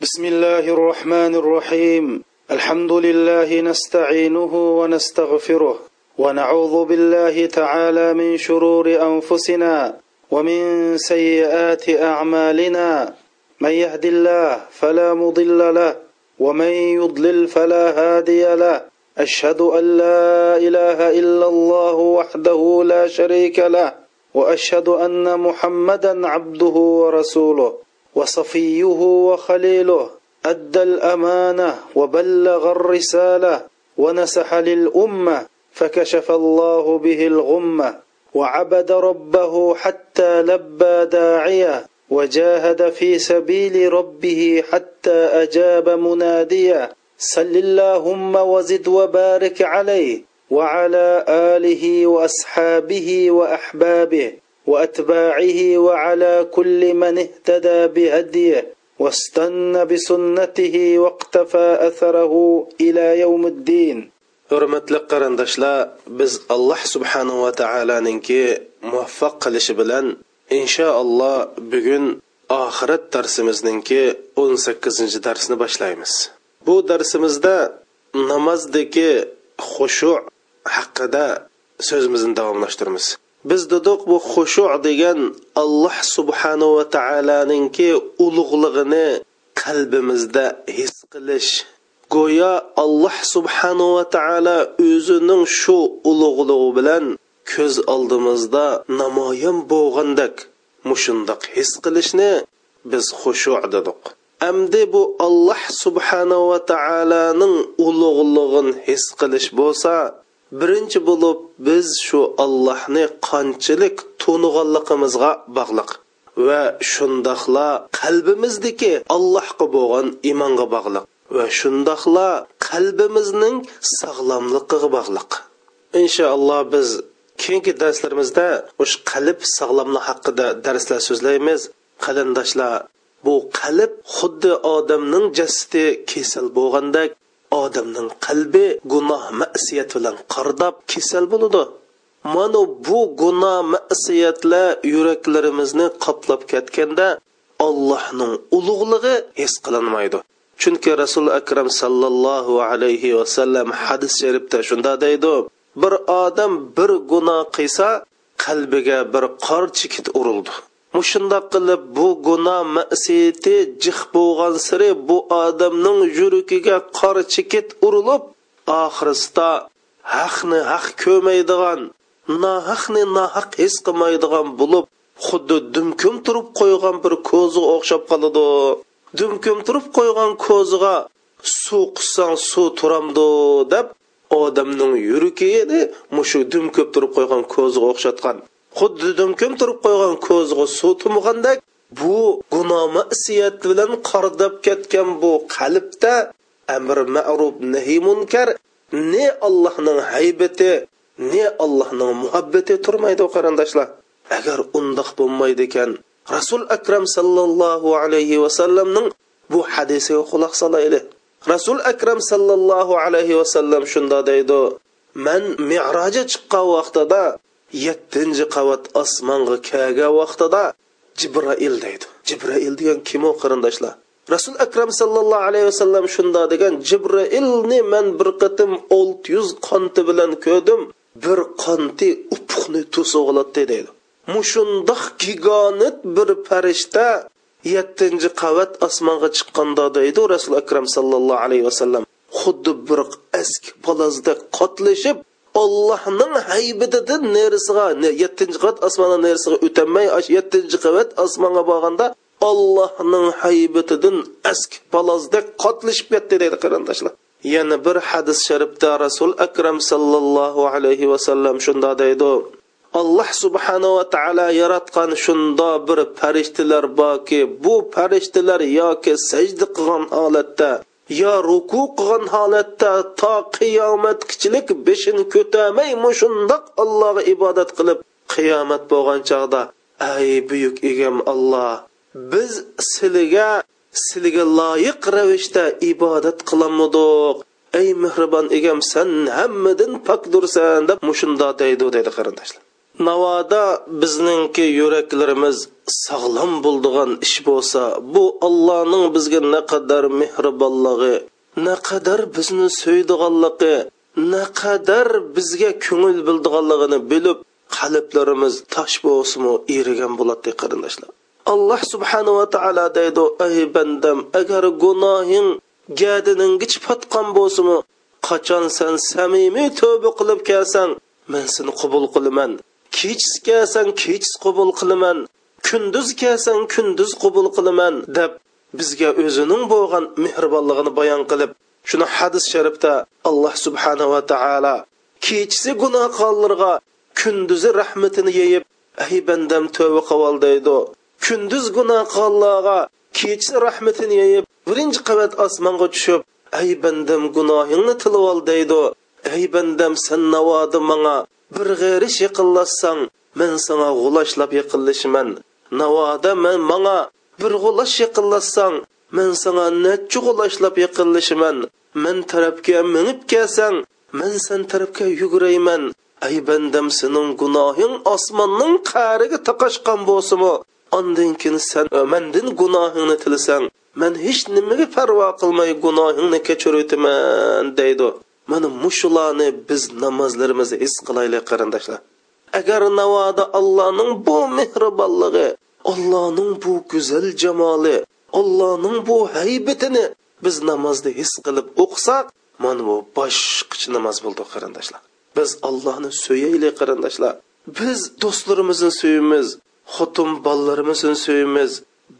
بسم الله الرحمن الرحيم الحمد لله نستعينه ونستغفره ونعوذ بالله تعالى من شرور انفسنا ومن سيئات اعمالنا من يهد الله فلا مضل له ومن يضلل فلا هادي له اشهد ان لا اله الا الله وحده لا شريك له واشهد ان محمدا عبده ورسوله وصفيه وخليله أدى الأمانة وبلغ الرسالة ونسح للأمة فكشف الله به الغمة وعبد ربه حتى لبى داعيه وجاهد في سبيل ربه حتى أجاب مناديه صل اللهم وزد وبارك عليه وعلى آله وأصحابه وأحبابه واتباعه وعلى كل من اهتدى بهديه واستنى بسنته واقتفى اثره إلى يوم الدين hurmatli qarindoshlar biz alloh subhanava taoloninki muvaffaq qilishi bilan inshaalloh bugun oxirat darsimizningki o'n sakkizinchi darsni boshlaymiz bu darsimizda namozdagi xushu haqida so'zimizni davomlashtiramiz biz dedik bu xushu degan alloh subhanava taoloninki ulug'lig'ini qalbimizda his qilish. Go'yo alloh subhanava taolo o'zining shu ulug'lig'i bilan ko'z oldimizda namoyon bo'lgandek mushundoq his qilishni biz xushu dedik. Amdi bu alloh subhanava taoloning ulug'lig'ini his qilish bo'lsa birinchi bo'lib biz shu allohni qanchalik to'nig'anligimizga bog'liq va shundoqla qalbimizdagi allohga bo'lgan iymonga bog'liq va shundoqla qalbimizning sog'lomligiga bog'liq. Inshaalloh biz keyingi darslarimizda o'sha qalb sog'lomligi haqida darslar so'zlaymiz. Qarindoshlar bu qalb xuddi odamning jasadi kasal bo'lgandek odamning qalbi gunoh masiyat bilan qardab kasal bo'ladi. Mana bu gunoh masiyatlar yuraklarimizni qoplab ketganda allohning ulug'lig'i his qilinmaydi. Chunki rasul akram sallallohu alayhi vasallam hadis sharifda shunda deydi bir odam bir gunoh qilsa qalbiga bir qor chikit urildi. Mushundoq qilib bu gunoh masiyati jih bo'lgan siri bu odamning yuragiga qor chekit urilib oxirida haqni haq ko'maydigan nohaqni nohaq his qilmaydigan bo'lib xuddi dumkum turib qo'ygan bir ko'ziga o'xshab qoladi. Dumkum turib qo'ygan ko'ziga suv qissang suv turamdi deb odamning yuragini mushu dumkib turib qo'ygan ko'ziga o'xshatgan. Xuddi dumkum turib qo'ygan ko'zga suv tumgandek bu gunomi isiyat bilan qordab ketgan bu qalbda amr ma'ruf nahiy munkar ne allohning haybati ne allohning muhabbati turmaydi qarindoshlar. Agar undoq bo'lmaydi ekan rasul akram sallallohu alayhi vasallamning bu hadisiga quloq solaylik. Rasul akram sallallohu alayhi vasallam shunda deydi man miroja chiqqan vaqtida yettinchi qavat osmonga kelgan vaqtida jibroil deydi. Jibroil degan kim u qarindoshlar? Rasul akram sallallohu alayhi vasallam shunda degan jibroilni man bir qatim olti yuz qonti bilan ko'rdim bir qonti upuqni to'sug'latdi deydi. Mushundoq gigonit bir farishta yettinchi qavat osmonga chiqqanda deydi rasul akram sallallohu alayhi vasallam. Xuddi bir eski palazdek qotlashib ollohning haybitidan nerisiga yettinchi qavat osmonning nerisiga o'tolmay yettinchi qavat osmonga borganda ollohning haybitidan eski palazdek qotlashib ketdi deydi qarindoshlar. Yana bir hadis sharifda rasul akram sallallohu alayhi vasallam shunda deydi. Alloh subhanava taolo yaratgan shunda bir farishtalar borki bu farishtalar yoki sajda qilgan holatda yo ruku qilgan holatda to qiyomatkichilik beshini ko'tarmay mushundoq allohga ibodat qilib qiyomat bo'lgan chog'da? Ay buyuk egam alloh biz sizga sizga loyiq ravishda ibodat qilamidiq ey mehribon egam san hammadan pokdursan deb mushunda deydi deydi qarindoshlar navoda bizningki yuraklarimiz sog'lom bo'ldigan ish bo'lsa bu allohning bizga naqadar mehribonligi naqadar bizni so'ydiganligi naqadar bizga ko'ngil bildiganligini bilib qalblarimiz tosh bo'lsinmi erigan bo'ladi qarindoshlar. Alloh subhanava taolo deydi ey bandam agar gunohing gadiningich patqan bo'lsinmi qachon san samimiy tövbe qilib kelsang men seni qabul qilaman. Kechis kelsang kechis qabul qilaman kunduz kelsang kunduz qabul qilaman deb bizga o'zining bo'lgan mehribonligini bayon qilib shuni hadis sharifda alloh subhanava taolo kechisi gunohkorlarga kunduzi rahmatini yeyib ey bandam tövbe qavol deydi. Kunduz gunohkorlarga kechsi rahmatini yeyib birinchi qavat osmonga tushib ey bandam gunohingni tilib ol deydi. Ey bandam sen navoda manga bir g'irish yiqinlashsang men sanga g'ulashlab yiqinlashiman navoda men manga bir g'ulash yiqinlashsang men sanga nechi g'ulashlab yiqinlashiman men tarafga minib kelsang men sen tarafga yugurayman. Ay bandam sening gunohing osmonning qariga taqashgan bo'lsimi ondan keyin sen mandan gunohingni tilasang man hech nimaga parvo qilmay gunohingni kechiritaman deydi mana mushularni biz namozlarimizda his qilaylik qarindoshlar. Agar navoda allohning bu mehribonligi allohning bu go'zal jamoli allohning bu haybitini biz namozda his qilib o'qisak mana bu boshqacha namoz bo'ldi qarindoshlar. Biz allohni so'yaylik qarindoshlar. Biz do'stlarimizni so'yimiz xotin bolalarimizni so'yimiz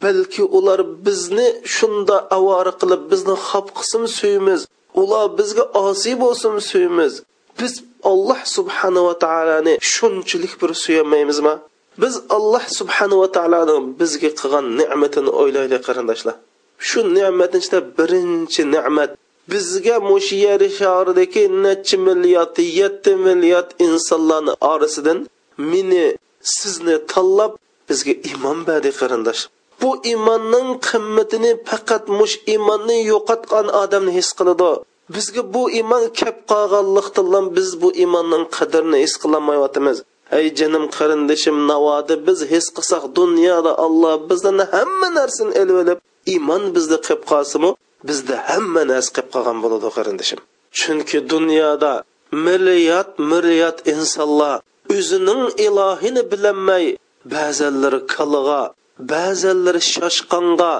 balki ular bizni shunda avora qilib bizni xaf qilsin so'yimiz ular bizga osiy bo'lsin suyimiz. Biz alloh subhanava taoloni shunchalik bir suyolmaymizmi biz alloh subhanava taoloni bizga qilgan ne'matini o'ylaylik qarindoshlar. Shu ne'matni ichida birinchi ne'mat bizga mushu yer shoridagi nechi milliard yetti milliard insonlarni orasidan meni sizni tanlab bizga imom berdi qarindosh bu iymonning qimmatini faqat mush iymonni yo'qotgan odamni his qiladi. Bizga bu iymon kep qolganlikdan biz bu iymonning qadrini his qilolmayotimiz. Ey jinim qarindishim navodi biz his qilsak dunyoda alloh bizdan hamma narsani elib olib iymon bizda qilib qolsimi bizda hamma narsa qilib qolgan bo'ladi qarindishim. Chunki dunyoda milliard milliard insonlar o'zining ilohini bilolmay ba'zanlari kaliga ba'zanlari shoshqonga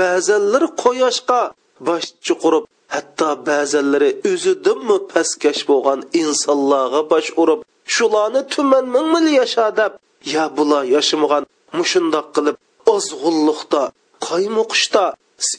ba'zanlari qo'yoshqa bosh chuqurib hatto ba'zanlari o'zidinmi pastkash bo'lgan insonlarga bosh urib shularni tuman ming mil yasha deb ya bular yashamagan mushundoq qilib ozg'unliqda qaymoqishda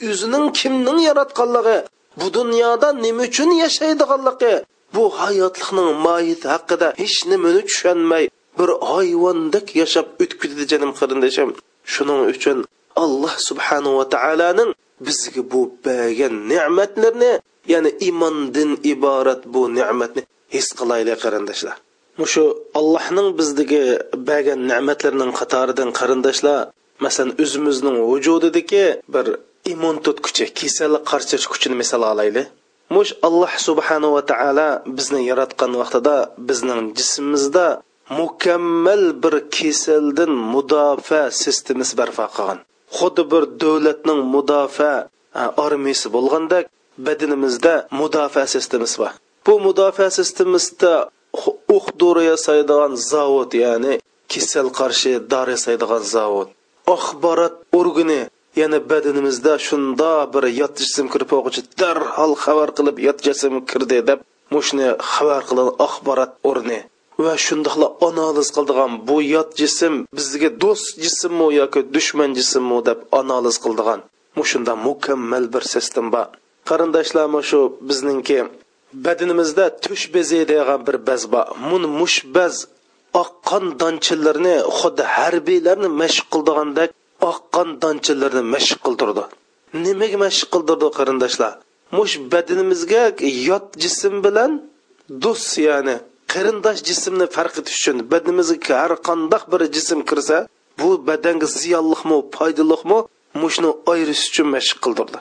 o'zining kimning yaratganligi bu dunyoda nima uchun yashaydiganligi bu hayotlikning mohiyati haqida hech nimani tushunmay bir hayvondek yashab o'tkizdi janim qarindashim. Shuning uchun alloh subhanahu va taoloning bizga bu bergan ne'matlarni ya'ni iymondan iborat bu ne'matni his qilaylik qarindoshlar. Shu allohning bizdagi bergan ne'matlarining qatoridan qarindoshlar masalan o'zimizning vujudidagi bir immun tutkuchi kasallik qarshi kuchini misol olaylik. Mush alloh subhanahu va taolo bizni yaratgan vaqtida bizning jismimizda mukammal bir kasaldan mudofaa sistemasi barpo qilgan. Xuddi bir davlatning mudofaa armiyasi bo'lgandek badanimizda mudofaa sistemasi bor. Bu mudofaa sistemasida o'q uh dori yasaydigan zavod ya'ni kasal qarshi dori yasaydigan zavod. Axborot organi yana badanimizda shunda bir yot jism kirib o'qichi darhol xabar qilib yot jism kirdi deb mushni xabar qilgan axborot o'rni va shundoqla analiz qildigan bu yot jism bizga do'st jismmi yoki dushman jismmi deb analiz qildigan mushunda mukammal bir sistem bor. Qarindoshlar shu bizningki badanimizda tush bezi degan bir bez bor. Mun mush bez oqqan donchilarni xuddi harbiylarni mashq qildigandek oqqan donchilarni mashq qildirdi. Nimaga mashq qildirdi qarindoshlar? Mush badanimizga yot jism bilan do'st ya'ni qarindosh jismni farq etish uchun badanimizga har qandoq bir jism kirsa bu badanga ziyonliqmi foydaliqmi mushni ayirish uchun mashq qildirdi.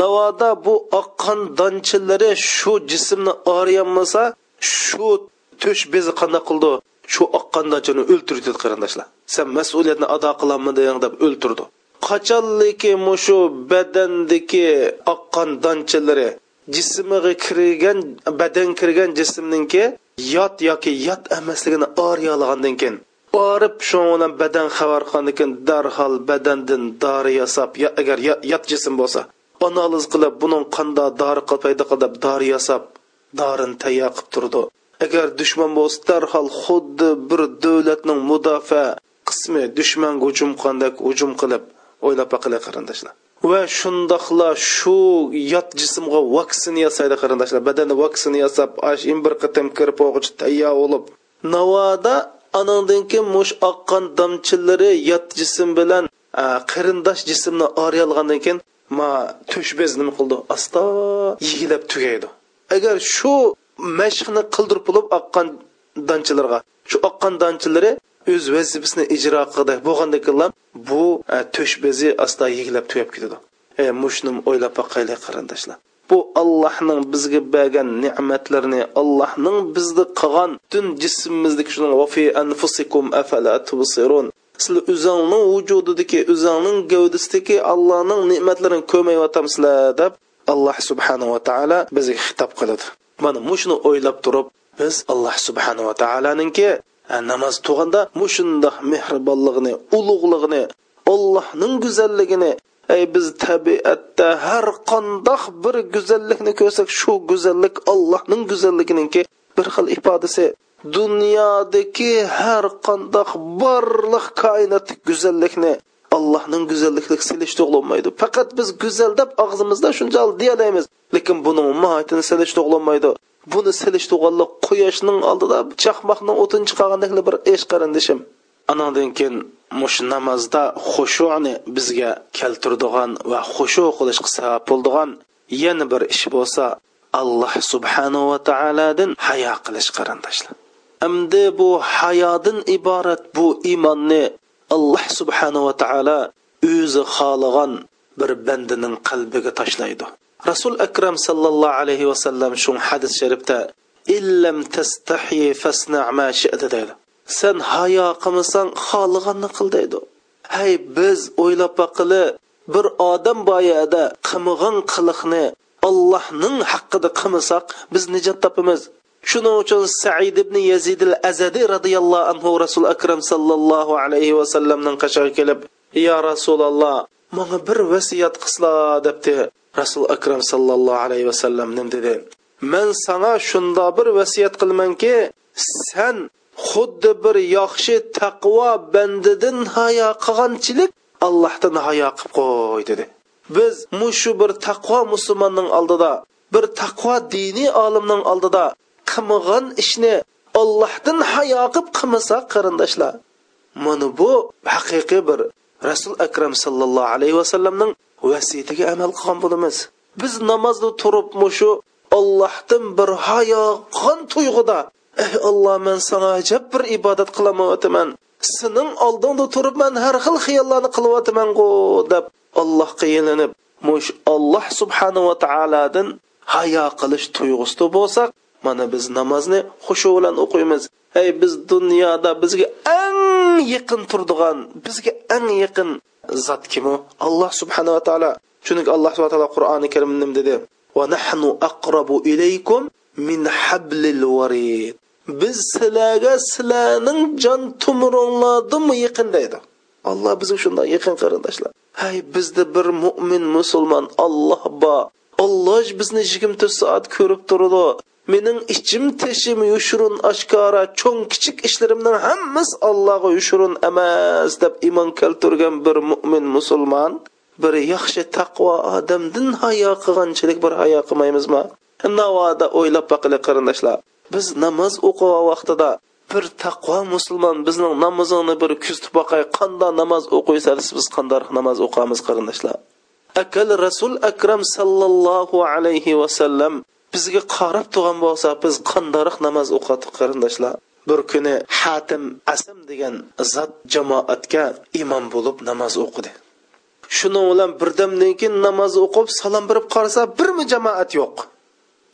Navoda bu oqqan donchilari shu jismni oriyolmasa shu tush bezi qanday qildi? Shu oqqan donchini o'ltirdi qarindoshlar. Sen mas'uliyatni ado qilolmading deb o'ltirdi. Qachonliki mushu badandagi oqqan donchilari jismiga kirgan badan kirgan jismninki yot yoki yot emasligini oriyalagandan keyin borib shu bilan badan xabar qilgandan darhol badandan dori yasab ya agar yot jism bo'lsa analiz qilib buning qanda dori paydo qilib dori yasab dorini tayyor qilib turdi. Agar dushman bo'lsa darhol xuddi bir davlatning mudofaa qismi dushmanga hujum qilgandek hujum qilib o'ylab baqilay qarindoshlar. Va shundoqla shu yot jismga vaksina yasaydi qarindoshlar. Badanda vaksina yasab ash bir qatam kirib o'g'ich tayyor bo'lib. Navoda anandan keyin mush oqqan damchilari yot jism bilan qarindosh jismni oriyalgandan keyin ma tushbez nima qildi? Asta yigilab tugaydi. Agar shu mashqni qildirib bo'lib oqqan danchilarga shu oqqan danchilari o'z vazifasini ijro qildi. Bo'lgandakilar bu e, to'sh bezi asta yigilab tugab ketadi. E mushni o'ylab boqaylik qarindoshlar. Bu allohning bizga bergan ne'matlarini allohning bizni qilgan butun jismimizdagi shuning vafi anfusikum afala tubsirun? Sizlar o'zingning vujudidagi o'zingning gavdasidagi allohning ne'matlarini ko'rmayotamsizlar deb alloh subhanava taolo bizga xitob qiladi. Mana mushuni o'ylab turib biz alloh subhanava taoloninki namoz tug'anda mushundoq mehribonligini ulug'lig'ini allohning go'zalligini ey biz tabiatda har qandoq bir go'zallikni ko'rsak shu go'zallik allohning go'zalliginiki bir xil ifodasi. Dunyodagi har qandoq barliq koinotlik go'zallikni allohning go'zalliklik silish to'g'lanmaydi faqat biz go'zal deb og'zimizda shunchalik deyalaymiz lekin buni mohiyatini silish to'g'lanmaydi buni silish to'g'anliq quyoshning oldida chaqmoqning o'tin chiqargandek bir ish qarindishim. Anandan keyin mush namozda xushuni bizga keltiradigan va xushu qilishga sabab bo'ldigan yana bir ish bo'lsa alloh subhanava taolodan hayo qilish qarindoshlar endi bu hayodan iborat bu iymonni alloh subhanava taolo o'zi xohlagan bir bandaning qalbiga tashlaydi. Rasul akram sallallohu alayhi vasallam shu hadis sharifda illam tastahi fasna ma shi'ta deydi. Sen hayo qilmasang xohlaganni qil deydi. Hay biz o'ylab baqili bir odam boyada qilmagan qiliqni allohning haqqida qilmasak biz nijot topamiz. Shuning uchun said ibn yazid al azadi roziyallohu anhu rasul akram sallallohu alayhi vasallamning qashog'iga kelib yo rasululloh manga bir vasiyat qilsla debdi. Rasul akram sallallohu alayhi vasallam dedi man sana shunda bir vasiyat qilmanki san xuddi bir yaxshi taqvo bandidan hayo qilganchilik allohdan hayo qilib qo'y dedi. Biz mushu bir taqvo musulmonning oldida bir taqvo diniy olimning oldida qilmagan ishni ollohdan hayo qilib qilmasak qarindoshlar mana bu haqiqiy bir rasul akram sallallohu alayhi vasallamning vasiyatiga amal qilgan bo'lamiz. Biz namozda turib mushu ollohdan bir hayo qon tuyg'uda ey olloh man sana ajab bir ibodat qilamotaman sening oldingda turib man har xil xiyollarni qilyaptimanku deb allohga yelinib mush olloh subhanava taolodan hayo qilish tuyg'usida bo'lsak mana biz namozni xushu bilan o'qiymiz. Ey biz dunyoda bizga eng yaqin turadigan bizga eng yaqin zot kim u? Alloh subhanava taolo. Chunki alloh subhana taolo qur'oni karimda nima dedi va nahnu aqrabu ilaykum min hablil varid biz sizlarga sizlarning jon tumuringlardan yaqin deydi. Alloh bizga shunday yaqin qarindoshlar. Hay bizda bir mo'min musulmon olloh bor. Olloh bizni yigirma to'rt soat ko'rib turadi mening ichim teshim yushurun oshkora cho'ng kichik ishlarimning hammasi allohga yushurun emas deb iymon keltirgan bir mo'min musulmon bir yaxshi taqvo odamdan hayo qilganchilik bir hayo qilmaymizmi? Navoda o'ylab boqili qarindoshlar biz namoz o'qigan vaqtida bir taqvo musulmon bizning namozini bir kuzatib boqay qanday namoz o'qiysangiz biz qanday namoz o'qamiz qarindoshlar. Akal rasul akram sallallohu alayhi vasallam bizga qarab turgan bo'lsa biz qandoq namoz o'qiyotdik qarindoshlar? Bir kuni hatim asam degan zot jamoatga imom bo'lib namoz o'qidi. Shuni bilan birdamdan keyin namoz o'qib salom berib qarasa birmi jamoat yo'q.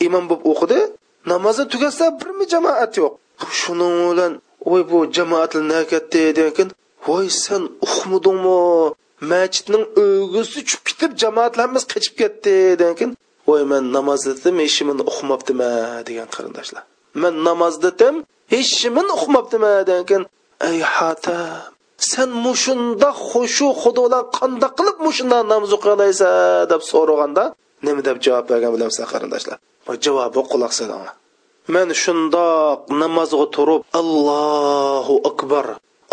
Imom bo'lib o'qidi namozni tugatsa birmi jamoat yo'q. Shuning bilan voy bu jamoat nakatdi degan voy sen uqmidingmi masjidning o'g'isi tushib ketib jamoatlarimiz qochib ketdi degan voy man namoz dedim hech uqmabdima degan qarindoshlar. Man namoz dedim hech kimni uqmabdima degan ey hatam sen mushunda xushu xudo bilan qandoq qilib mushunda namoz o'qiyolaysan deb so'raganda nima? deb javob bergan bilamsan qarindoshlar. Javobi quloq solinglar man shundoq namozga turib allohu akbar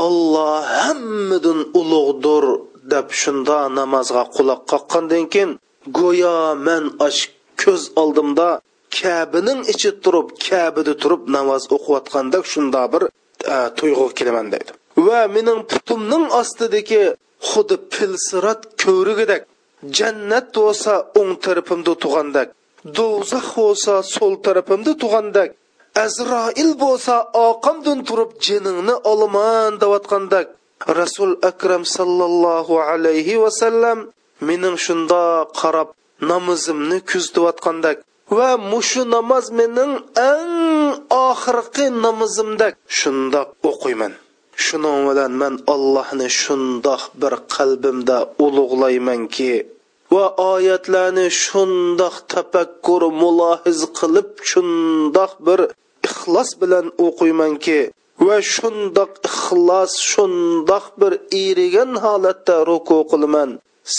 olloh hammadan ulug'dir deb shunda namozga quloq qoqqandan keyin go'yo man ash ko'z oldimda kabining ichi turib kabida turib namoz o'qiyotgandek shunda bir e, tuyg'u kelaman deydi. Va mening putimning ostidagi xuddi pilsirat ko'rigidek jannat bo'lsa o'ng tarafimda turgandek do'zax bo'lsa so'l tarafimda turgandek azroil bo'lsa oqamdan turib jiningni olaman deyotgandek rasul akram sallallohu alayhi vasallam mening shunda qarab namozimni kuzatayotgandek va mushu namoz mening eng oxirgi namozimdek shundoq o'qiyman. Shuning bilan man allohni shundoq bir qalbimda ulug'laymanki va oyatlarni shundoq tafakkur mulohiz qilib shundoq bir ixlos bilan o'qiymanki va shundoq ixlos shundoq bir erigan holatda ruku qilaman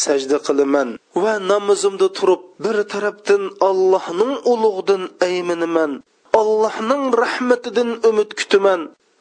sajda qilaman va namozimda turib bir tarafdan allohning ulug'dan ayminiman. Allohning rahmatidan umid kutaman.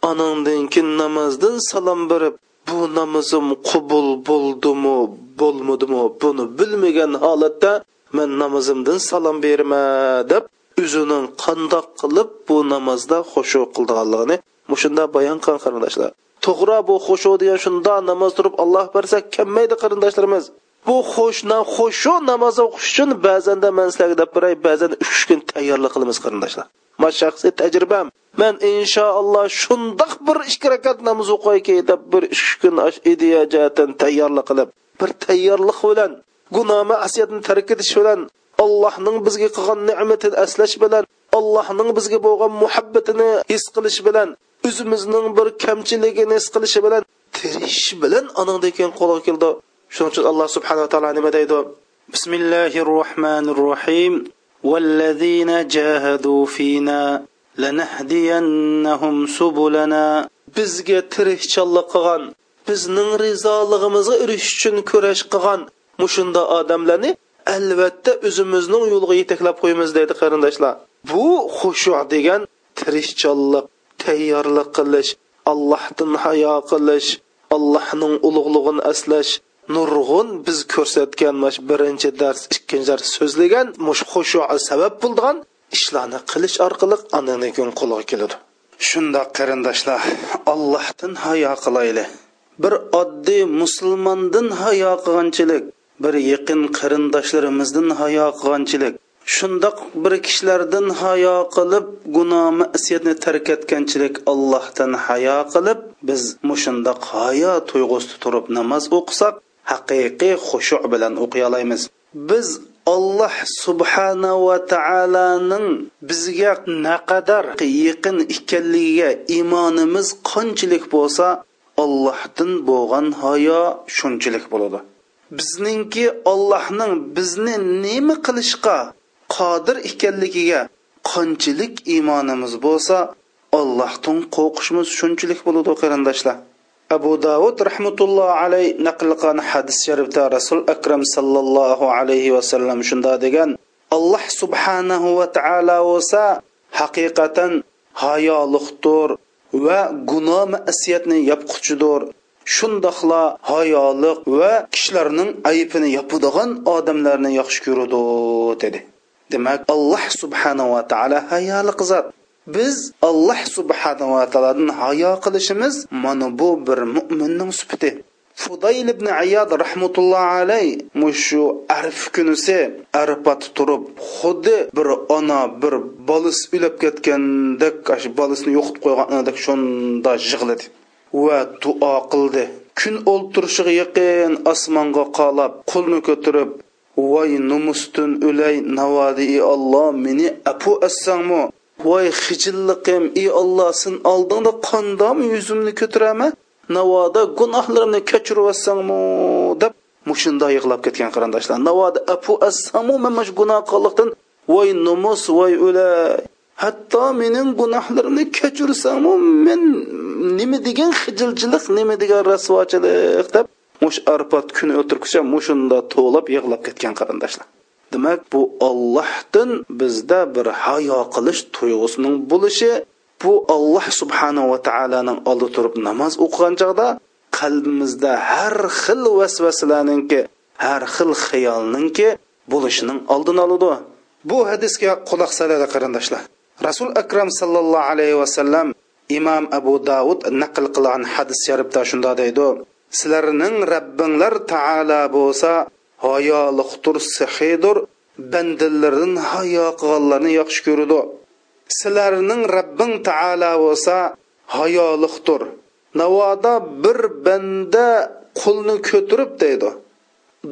Anandan keyin namozdan salom berib bu namozim qubul bo'ldimi bo'lmadimi buni bilmagan holatda man namozimdan salom berma deb o'zining qandoq qilib bu namozda xushu qildiganligini mushunda bayon qilgan qarindoshlar to'g'ri bu xushu degan shunda namoz turib alloh bersa kammaydi qarindoshlarimiz. Bu xushna xushu namoz o'qish uchun ba'zanda man sizlarga deb beray ba'zan uch kun tayyorlik qilamiz qarindoshlar. Ma shaxsiy tajribam man inshaalloh shundoq bir ikki rakat namoz o'qiyki deb bir uch kun ideya jihatdan tayyorlik qilib bir tayyorlik bilan gunoh asiyatni tark etish bilan allohning bizga qilgan ne'matini aslash bilan allohning bizga bo'lgan muhabbatini his qilish bilan o'zimizning bir kamchiligini his qilishi bilan tirishish bilan anandan keyin qo'lga keldi shuning uchun alloh subhanava taolo nima deydi bismillahi rohmanir rohim والذين جاهدوا فينا لنهدينهم سبلنا bizga tirishchanlik qilgan bizning rizolig'imizga erishish uchun kurash qilgan mushunda odamlarni albatta o'zimizning yo'lga yetaklab qo'yamiz deydi qarindoshlar bu xushu degan tirishchanlik tayyorlik qilish allohdan hayo qilish allohning ulug'lig'ini aslash nurg'un biz ko'rsatgan mash birinchi dars ikkinchi dars so'zlagan mush xushu sabab bo'lgan ishlarni qilish orqali anani kun qo'lga keladi. Shundoq qarindoshlar allohdan hayo qilayli bir oddiy musulmondan hayo qilganchilik bir yaqin qarindoshlarimizdan hayo qilganchilik shundoq bir kishilardan hayo qilib gunoh masiyatni tark etganchilik allohdan hayo qilib biz mushundoq hayo tuyg'usida turib namoz o'qisak haqiqiy xushu bilan o'qiy olamiz biz alloh subhanava taoloning bizga naqadar yaqin ekanligiga iymonimiz qanchalik bo'lsa allohdan bo'lgan hayo shunchalik bo'ladi. Bizningki allohning bizni nima qilishga qodir ekanligiga qanchalik iymonimiz bo'lsa allohdan qo'rqishimiz shunchalik bo'ladi qarindoshlar. Abu davud rahmatulloh alayh naql qilgan hadis sharifda rasul akram sallallohu alayhi vasallam shunda degan alloh subhanahu va taolo bo'lsa haqiqatan hayoliqdir va gunoh masiyatni yopquchidir shundoqla hayoliq va kishilarning ayibini yopadigan odamlarni yaxshi ko'radi dedi. Demak alloh subhanava taolo hayoli qizat biz alloh subhanava taolodan hayo qilishimiz mana bu bir mo'minning sifati. Fudayl ibn ayad rahmatulloh alay mushu arf kunisi arpat turib xuddi bir ona bir bolis ulab ketgandek shu bolisni yo'qotib qo'ygandek shunda yig'ladi va duo qildi. Kun o'ltirishiga yaqin osmonga qolab qo'lni ko'tarib voy numustun o'lay navodi olloh meni apu assangmi? Voy xijilliqim ey olloh sen oldingda qandam yuzimni ko'tiraman? Navoda gunohlarimni kechirib yotsangmi deb mushunda yig'lab ketgan qarindoshlar. Navoda apu assamu man shu gunoh qilliqdan voy numus voy o'lay hatto mening gunohlarimni kechirsamu men nima degan xijilchilik nima degan rasvochilik deb mush arpat kuni o'tirguncha mushunda to'lab yig'lab ketgan qarindoshlar. Demak bu ollohdan bizda bir hayo qilish tuyg'usining bo'lishi bu olloh subhanava taoloning oldida turib namoz o'qigan chog'da qalbimizda har xil vasvasalarninki har xil xayolninki bo'lishining oldini oladi bu hadisga quloq soladi qarindoshlar. Rasul akram sallallohu alayhi vasallam imom abu davud naql qilgan hadis sharifda shunday deydi. Sizlarning rabbinglar taala bo'lsa hayoliqtur sihidur bandalardan hayo qilganlarni yaxshi ko'radi. Sizlarning rabbing taala bo'lsa hayoliqdir navoda bir banda qo'lni ko'tarib deydi.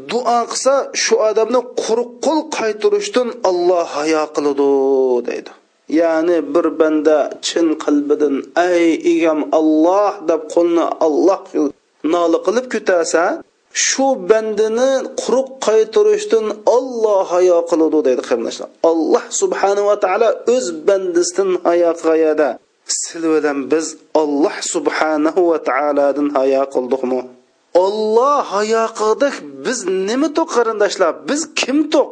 Duo qilsa shu odamni quruq qo'l qaytirishdan olloh hayo qiladi deydi. Ya'ni bir banda chin qalbidan ay egam olloh deb qo'lni olloh nola qilib ko'tarsa shu bandini quruq qaytirishdan olloh hayo qiladi deydi qarindoshlar. Alloh subhanava taolo o'z bandasidan hayo qilganda sil bilan biz olloh subhanahu va taolodan hayo qildikmi? Olloh hayo qildik biz nima to'q qarindoshlar? Biz kim to'q?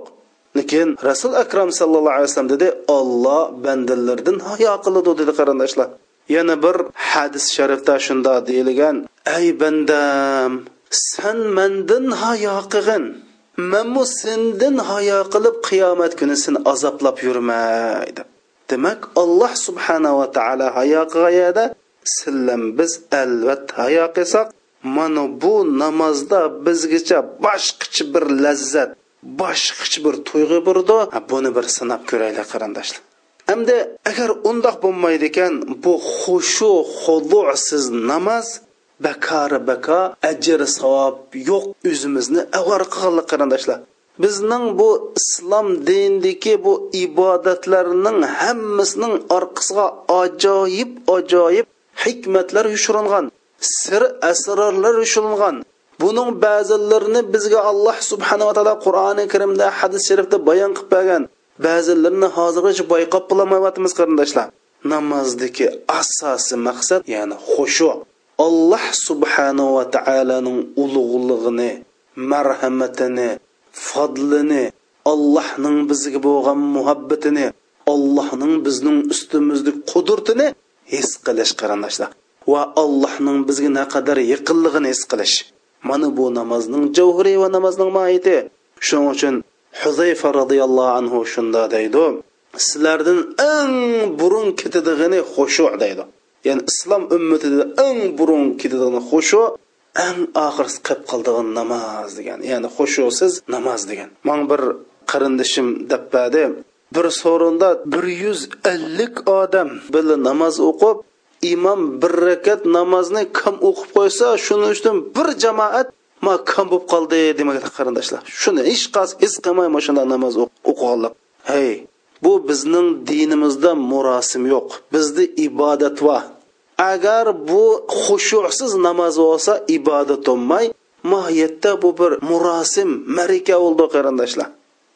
Lekin rasul akram sallallohu alayhi vasallam dedi olloh bandalardan hayo qiladi dedi qarindoshlar. Yana bir hadis sharifda shunda deyilgan ey bandam san mandan hayo qilgin. Manmu sendin hayo qilib qiyomat kuni seni azoblab yurmay deb demak alloh subhanava taolo hayo qilganda sillam biz albatta hayo qilsak mana bu namozda bizgacha boshqacha bir lazzat boshqacha bir tuyg'u burdi. Buni bir sinab ko'raylik qarindoshlar. Hamda agar undoq bo'lmaydi ekan bu xushu xudusiz namoz bakari baka ajr savob yo'q o'zimizni avar qilganlik qarindoshlar bizning bu islom dinidagi bu ibodatlarning hammasining orqasiga ajoyib ajoyib hikmatlar yushirilgan sir asrorlar yushirilgan buning ba'zilarini bizga alloh subhanava taolo qur'oni karimda hadis sharifda bayon qilib bergan. Ba'zilarini hozirgacha boyqab bilolmayapmiz qarindoshlar. Namozdagi asosiy maqsad ya'ni xushu. Alloh subhanava taoloning ulug'lig'ini marhamatini fodlini allohning bizga bo'lgan muhabbatini allohning bizning ustimizda qudratini his qilish qarindoshlar. Va allohning bizga naqadar yaqinligini his qilish. Mana bu namozning javhiri va namozning mohiyati shuning uchun huzayfa roziyallohu anhu shunda deydi. Sizlardan eng burun ketadigani xushu deydi. Ya'ni islom ummatida eng burun ketadigani xushu eng oxirisi qilib qildigan namoz degan. Ya'ni xushusiz namoz degan. Man bir qarindishim dabbadi bir so'rinda bir yuz ellik odam birga namoz o'qib imom bir rakat namozni kam o'qib qo'ysa shuning uchun bir jamoat makam bo'lib qoldi demoqda qarindoshlar. Shuni hech qaysi his qilmay mana shunday namoz o'qiganlar. Hey bu bizning dinimizda murosim yo'q. Bizda ibodat va. Agar bu xushusiz namoz bo'lsa ibodat bo'lmay mohiyatda bu bir murosim marika bo'ldi qarindoshlar.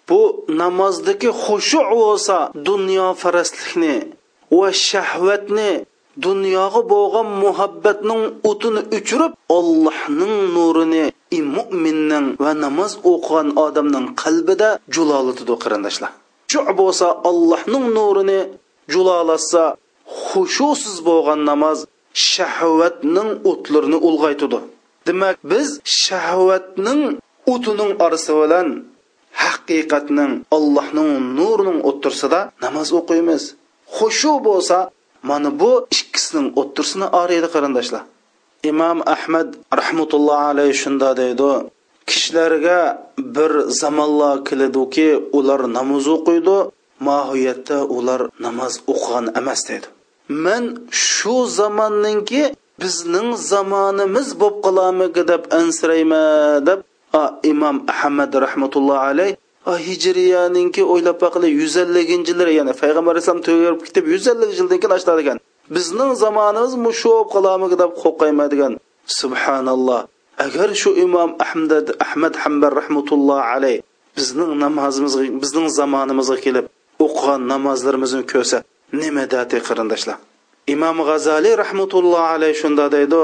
Bu namozdagi xushu bo'lsa dunyo dunyofarastlikni va shahvatni dunyoga bo'lgan muhabbatning o'tini o'chirib ollohning nurini mo'minning va namoz o'qigan odamning qalbida julolatidi qarindoshlar. Shu bo'lsa ollohning nurini julolatsa xushusiz bo'lgan namoz shahvatning o'tlarini ulg'aytidi demak biz shahvatning o'tining orasi bilan haqiqatning allohning nurining o'ttirsida namoz o'qiymiz. Xushu bo'lsa mana bu ikkisining o'ttirsini oriydi qarindoshlar. Imom ahmad rahmatullohi alayhi shunda deydi kishilarga bir zamonlar keladiki ular namoz o'qiydi mohiyatda ular namoz o'qigan emas deydi. Man shu zamonninki bizning zamonimiz bo'lib qolamiki deb ansirayman deb imom ahmad rahmatullohi alayhi Ah, hijriyaninki o'ylab baqili yuz elliginchi yillar ya'ni payg'ambar alayhisalom to'g'irib ketib yuz ellik yildan keyin ochiladi ekan. Bizning zamonimiz mushu qolamigi deb qo'rqaymaydigan subhanalloh. Agar shu imom ahmad ahmad hambar rahmatulloh alayh bizning namozimizga bizning zamonimizga kelib o'qigan namozlarimizni ko'rsa nima dati qarindoshlar imom g'azaliy rahmatulloh alayh shunda deydi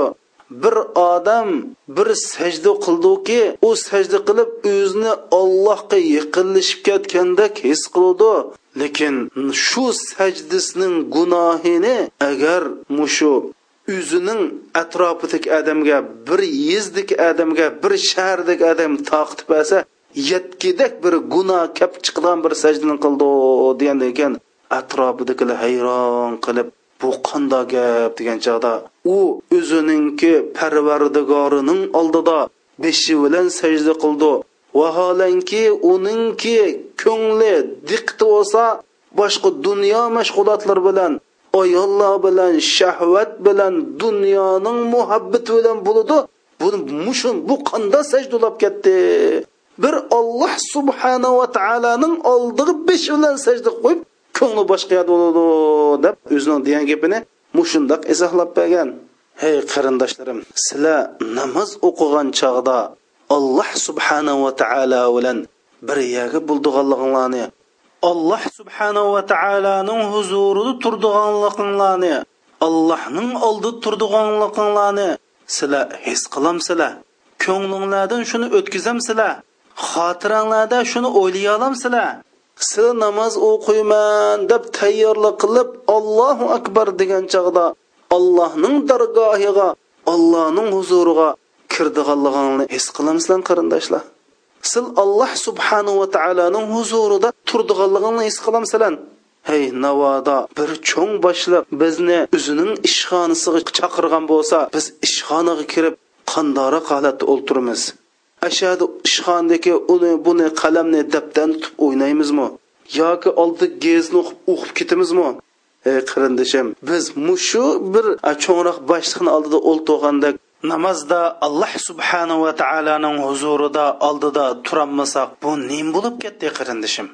bir odam bir sajda qildiki u sajda qilib o'zini ollohga yaqinlashib ketgandek his qildi lekin shu sajdisining gunohini agar mushu o'zining atrofidagi odamga bir yezdik odamga bir shahardagi odam taqitib olsa yetkidak bir gunoh kap chiqadigan bir sajdani qildi degan ekan. Atrofidagilar hayron qilib bu qanda gap degan chog'da u o'zininki parvardigorining oldida beshi bilan sajda qildi. Vaholanki uningki ko'ngli diqti bo'lsa boshqa dunyo mashg'ulotlar bilan ayollar bilan shahvat bilan dunyoning muhabbati bilan bo'ladi buni mushun bu qanda sajdalab ketdi? Bir olloh subhanava taoloning oldiga besh bilan sajda qo'yib ko'ngli boshqa yoqda bo'ladi deb o'zining degan gapini mushundoq izohlab bergan. Hey qarindoshlarim sizlar namoz o'qigan chog'da alloh subhanava taolo bilan bir yerga bo'ldiganliginglarni alloh subhanava taoloning huzurida turdiganliginglarni allohning oldida turdiganliginglarni sizlar his qilamsizlar. Ko'nglinglardan shuni o'tkazamsizlar. Xotiranglarda shuni o'ylay sil namoz o'qiyman deb tayyorlik qilib allohu akbar degan chog'da allohning dargohiga allohning huzuriga kirdiganligingni his qilamizlar qarindoshlar. Sil alloh subhanahu va taoloning huzurida turdiganligingni his qilamsizlar. Hey navoda bir cho'ng boshliq bizni o'zining ishxonasiga chaqirgan bo'lsa biz ishxonaga kirib qandora holatda o'ltiramiz. Ashadu ishxondagi uni buni qalamni dabdan tutib o'ynaymizmi? Yoki oldi gezni o'qib o'qib ketamizmi ey qarindishim biz mushu bir cho'ngroq boshliqni oldida o'ltirganda namozda alloh subhanahu va taoloning huzurida oldida turolmasak bu nim bo'lib ketdi qarindishim?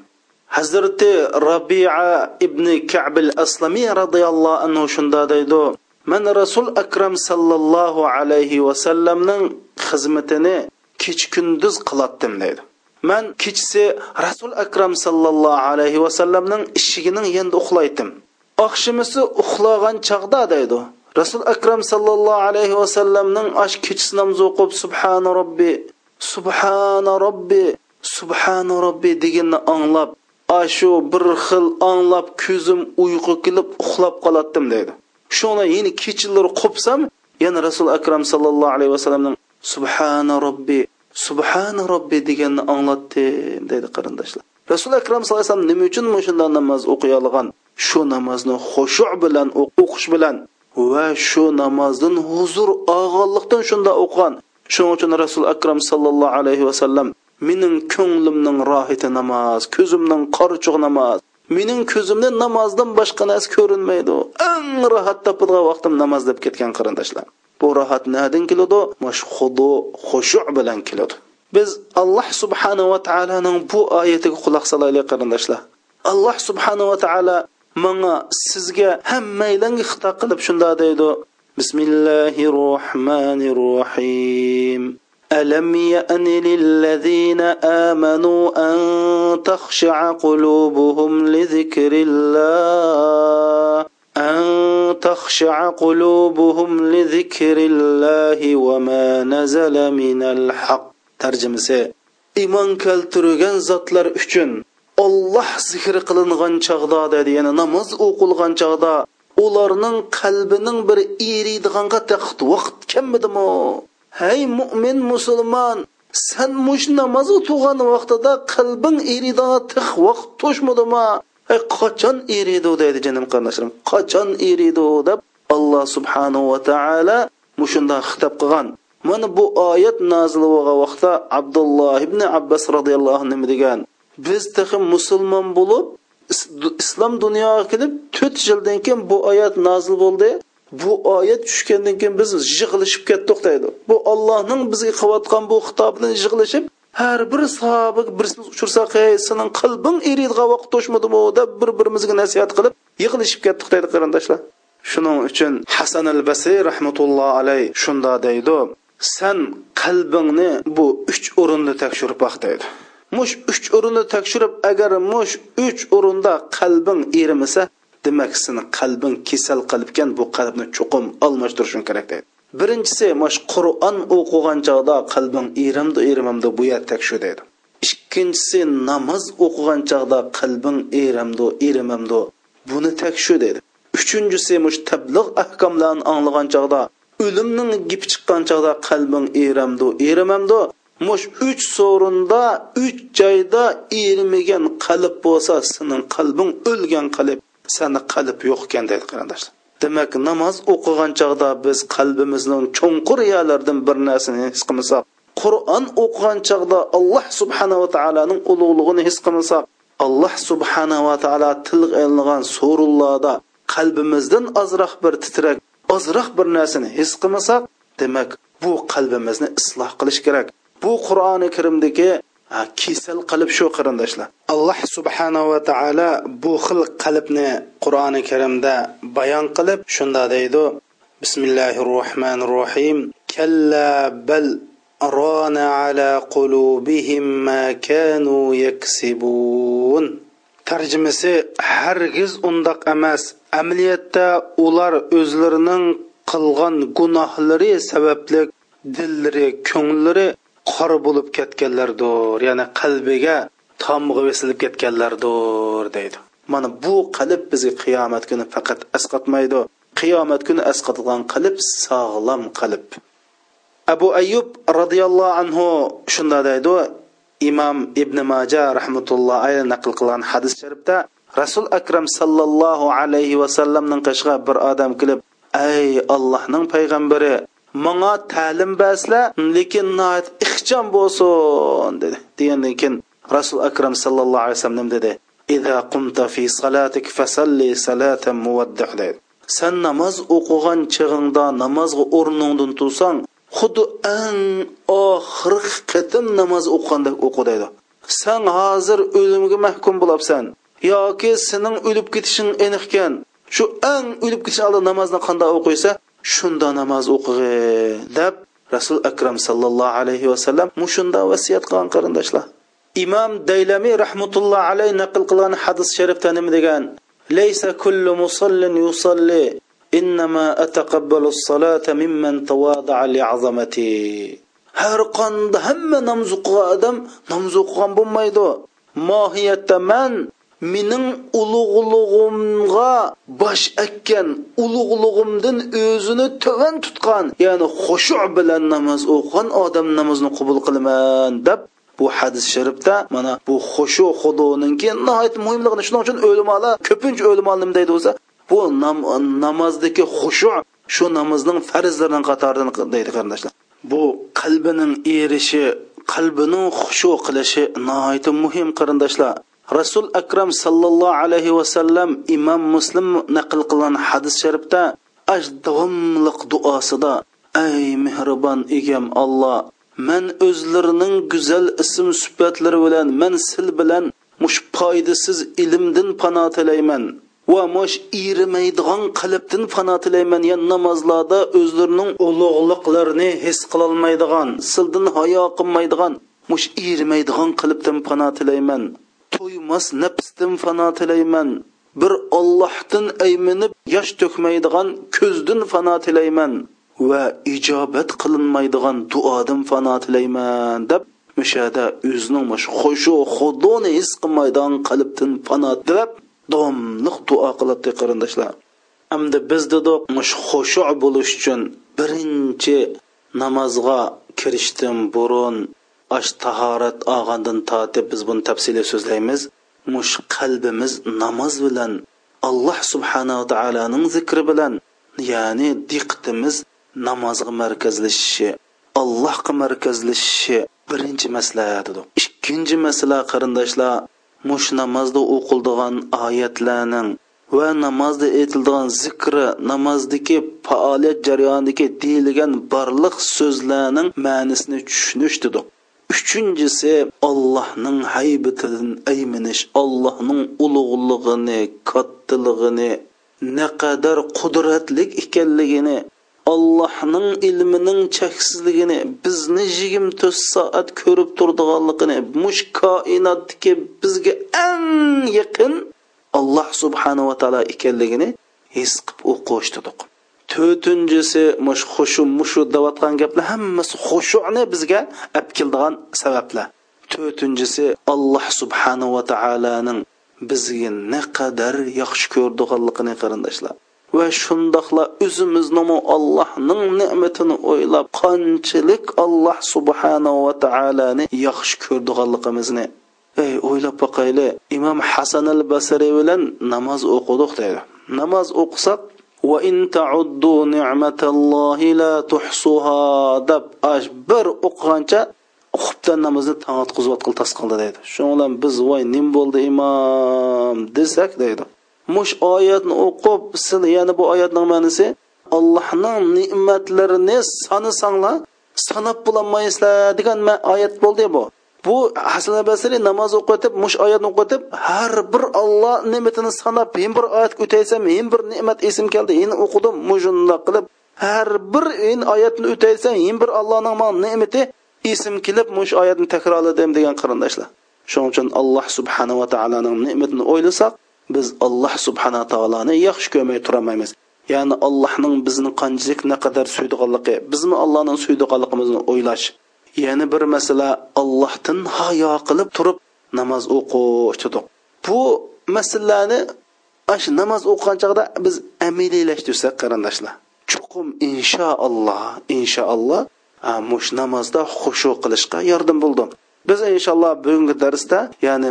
Hazrati robia ibn kabil aslamiy roziyallohu anhu shunda deydi man rasul akram sallallohu alayhi vasallamning xizmatini kech kunduz qilatdim deydi. Man kechasi rasul akram sallallohu alayhi vasallamning ishigining yanda uxlaydim oqshimisi uxlagan chog'da deydi. Rasul akram sallallohu alayhi vasallamning ash kechasi namoz o'qib subhana robbi subhana robbi subhana robbi deganni anglab ashu bir xil anglab ko'zim uyqu kelib uxlab qolatdim deydi. Shuni yana kechalar qopsam yana rasul akram sallallohu alayhi vasallamning subhana robbi subhana robbi deganni anglatdim deydi qarindoshlar. Rasul akram sallallohu alayhi vasallam nima uchun shunday namoz o'qiy olgan shu namozni xushu bilan o'qish bilan va shu namozdan huzur olganlikdan shunda o'qigan. Shuning uchun rasul akram sallallohu alayhi vasallam mening ko'nglimning rohati namoz ko'zimning qorchuq namoz mening ko'zimda namozdan boshqa narsa ko'rinmaydi eng rohat topadigan vaqtim namoz deb ketgan qarindoshlar. bu rohat nadan keladi mash xudu xushu bilan keladi biz alloh subhanava taoloning bu oyatiga quloq solaylik qarindoshlar alloh subhanava taolo manga sizga hammaylanga xitob qilib shunda deydi bismillahi rohmanir rohim ألم يأن للذين آمنوا أن تخشع قلوبهم لذكر الله أن تخشع قلوبهم لذكر الله وما نزل من الحق ترجمة إيمان keltirgan zotlar uchun olloh zikr qilingan chog'da dedi yana namoz o'qilgan chog'da ularning qalbining bir eriydiganqa taqt vaqt kelmadimi hey mo'min musulmon san mush namoz o'qigan vaqtida qalbing eriydi tiq vaqt to'shmadimi E, qachon eriydi deydi jinim qarindoshlarim qachon eriydi deb alloh subhanahu va taolo mushunda xitob qilgan. Mana bu oyat nozil bo'lgan vaqtda abdulloh ibn abbas roziyallohu anhu degan biz tahi musulmon bo'lib islom dunyoga kelib to'rt yildan keyin bu oyat nozil bo'ldi. Bu oyat tushgandan keyin biz yig'ilishib ketdik deydi. Bu ollohning bizga qilayotgan bu xitobidan yig'ilishib har bir sahoba birsini uchursak ey sening qalbing eriydigan vaqt to'shmadimi deb bir birimizga nasihat qilib yig'ilishib ketdik deydi qarindoshlar. Shuning uchun hasan al basiy rahmatulloh alay shunda deydi sen qalbingni bu uch o'rinda tekshirib baq deydi. Mush uch o'rinda tekshirib agar mush uch o'rinda qalbing erimasa demak seni qalbing kasal qilibgan bu qalbni cho'qim almashtirishing kerak deydi. Birinchisi mash qur'on o'qigan chog'da qalbing erimdi erimimdi bu yer tekshu deydi. Ikkinchisi namoz o'qigan chog'da qalbing erimdi erimimdi buni tekshu deydi. Uchinchisi mush tabliq ahkomlarini anglagan chog'da o'limning gipi chiqqan chog'da qalbing erimdi erimimdi mush uch so'rinda uch joyda erimagan qalb bo'lsa sening qalbing o'lgan qalb sani qalb yo'q ekan deydi qarindoshlar. Demak namoz o'qigan chog'da biz qalbimizning cho'nqur yerlaridan bir narsani his qilmasak qur'on o'qigan chog'da alloh subhanava taoloning ulug'lig'ini his qilmasak alloh subhanava taolo tilga ilingan surullarda qalbimizdan ozroq bir titrak ozroq bir narsani his qilmasak demak bu qalbimizni isloh qilish kerak. Bu qur'oni karimdagi kasal qilib shu qarindoshlar. Alloh subhanava taolo bu xil qalbni qur'oni karimda bayon qilib shunda deydi bismillahi rohmanir rohim kalla bal rona ala qulubihim ma kanu yaksibun. Tarjimasi hargiz undoq emas. Amaliyotda ular o'zlarining qilgan gunohlari sababli dillari ko'ngillari qora bo'lib ketganlardir ya'ni qalbiga tomg'i vesilib ketganlardir deydi. Mana bu qalb bizga qiyomat kuni faqat asqatmaydi qiyomat kuni asqatgan qalb sog'lom qalb. Abu ayyub roziyallohu anhu shunda deydi imom ibn maja rahmatulloh alayhi naql qilgan hadis sharifda rasul akram sallallohu alayhi vasallamning qishga bir odam kelib ey allohning payg'ambari manga ta'lim bersizlar lekin ixcham bo'lsin dedi degandan keyin rasul akram sallallohu alayhi vasallam dedi إذا قمت في صلاتك فصلي صلاة مودع dedi sen namoz o'qigan chig'ingda namozga o'rningdan tursang xuddi eng oxirgi qatim namoz o'qigandek o'qi deydi sen hozir o'limga mahkum bo'labsan yoki sening o'lib ketishing aniqkan shu eng o'lib ketish oldin namozni qanday o'qiysa shunda namoz o'qig'in deb rasul akram sallallohu alayhi vasallam mushunda vasiyat qilgan qarindoshlar. Imom daylamiy rahmatulloh alayhi naql qilgan hadis sharifda nima degan? Laysa kullu musallin yusalli innama ataqabbalu as-salata mimman tawada'a li'azamati har qanday hamma namoz o'qigan odam namoz o'qigan bo'lmaydi. Mohiyatda man mening ulug'lig'imga bosh akkan ulug'lig'imdan o'zini tuvan tutgan ya'ni xushu bilan namoz o'qigan odam namozni qabul qilaman deb bu hadis sharifda mana bu xushu xudoninki nihoyat muhimligini shuning uchun o'limalar ko'pincha o'limalar nima deydi bo'lsa bu nam, namozdagi xushu shu namozning farzlarining qatoridan deydi qarindoshlar. Bu qalbining erishi qalbining xushu qilishi nihoyat muhim qarindoshlar. Rasul akram sallallohu alayhi vasallam imom muslim naql qilgan hadis sharifda ash davomliq duosida ey mehribon egam olloh man o'zlarining go'zal ism sifatlari bilan man sil bilan mush foydasiz ilmdan pano tilayman va mush erimaydigan qalbdan pano tilayman ya namozlarda o'zlarining ulug'liqlarini his qilolmaydigan sildan hayo qilmaydigan mush erimaydigan qalbdan pano tilayman. To'ymas nafsdan fano tilayman. Bir ollohdan ayminib yosh to'kmaydigan ko'zdan fano tilayman va ijobat qilinmaydigan duodan fano tilayman deb mushada o'zining xushu xudoni his qilmaydigan qalbdan fano tilab domliq duo qiladi qarindoshlar. Hamda biz dedik mush xushu bo'lish uchun birinchi namozga kirishdan burun ash tahorat olgandan tortib biz buni tafsiliy so'zlaymiz mush qalbimiz namoz bilan alloh subhanava taoloning zikri bilan ya'ni diqqatimiz namozga markazlashishi allohga markazlashishi birinchi maslahatidir ikkinchi masala qarindoshlar mush namozda o'qildigan oyatlarning va namozda aytiladigan zikri namozdagi faoliyat jarayonidagi deyilgan barliq so'zlarning ma'nisini tushunish dedik uchinchisi allohning haybitidan ayminish allohning ulug'lig'ini kattalig'ini naqadar qudratlik ekanligini allohning ilmining cheksizligini bizni yigirma to'rt soat ko'rib turdiganligini mush koinotdagi bizga eng yaqin alloh subhanava taolo ekanligini his qilib o'qishdiq to'rtinchisi mush xushu mushu deyotgan gaplar hammasi xushuni bizga olib keladigan sabablar. To'rtinchisi alloh subhanava taoloning bizga naqadar yaxshi ko'rdiganligini qarindoshlar. Va shundoqla o'zimizni allohning ne'matini o'ylab qanchalik alloh subhanava va taoloni yaxshi ko'rdiganligimizni ey o'ylab boqayli imom hasan al basriy bilan namoz o'qidik deydi. Namoz o'qisak va in ta'uddu ni'matallohi la tuhsuha deb ash bir o'qigancha xubdan namozni tangotqizib tas qildi deydi shu bilan biz voy nim bo'ldi imom desak deydi mush oyatni o'qib siz yana bu oyatning ma'nosi allohning ne'matlarini sanasanglar sanab bo'lolmaysizlar degan oyat bo'ldi bu bu hasan basri namoz o'qitib mush oyatni o'qitib har bir olloh ne'matini sanab men bir oyat o'taysam men bir ne'mat esim keldi endi o'qidim mushundoq qilib har bir en oyatni o'taysam men bir allohning ne'mati esim kelib mush oyatni takrorladim degan qarindoshlar. Shuning uchun alloh subhanava taoloning ne'matini o'ylasak biz alloh subhana taoloni yaxshi ko'rmay turolmaymiz ya'ni allohning bizni qanchalik naqadar suydiganligi bizmi allohning suydiganligimizni o'ylash yana bir masala allohdan hayo qilib turib namoz o'qish bu masalani shu namoz o'qigan chog'da biz amiliylashtirsak qarindoshlar. Chuqum inshaalloh inshaalloh mush namozda xushu qilishga yordam bo'ldi. Biz inshaalloh bugungi darsda ya'ni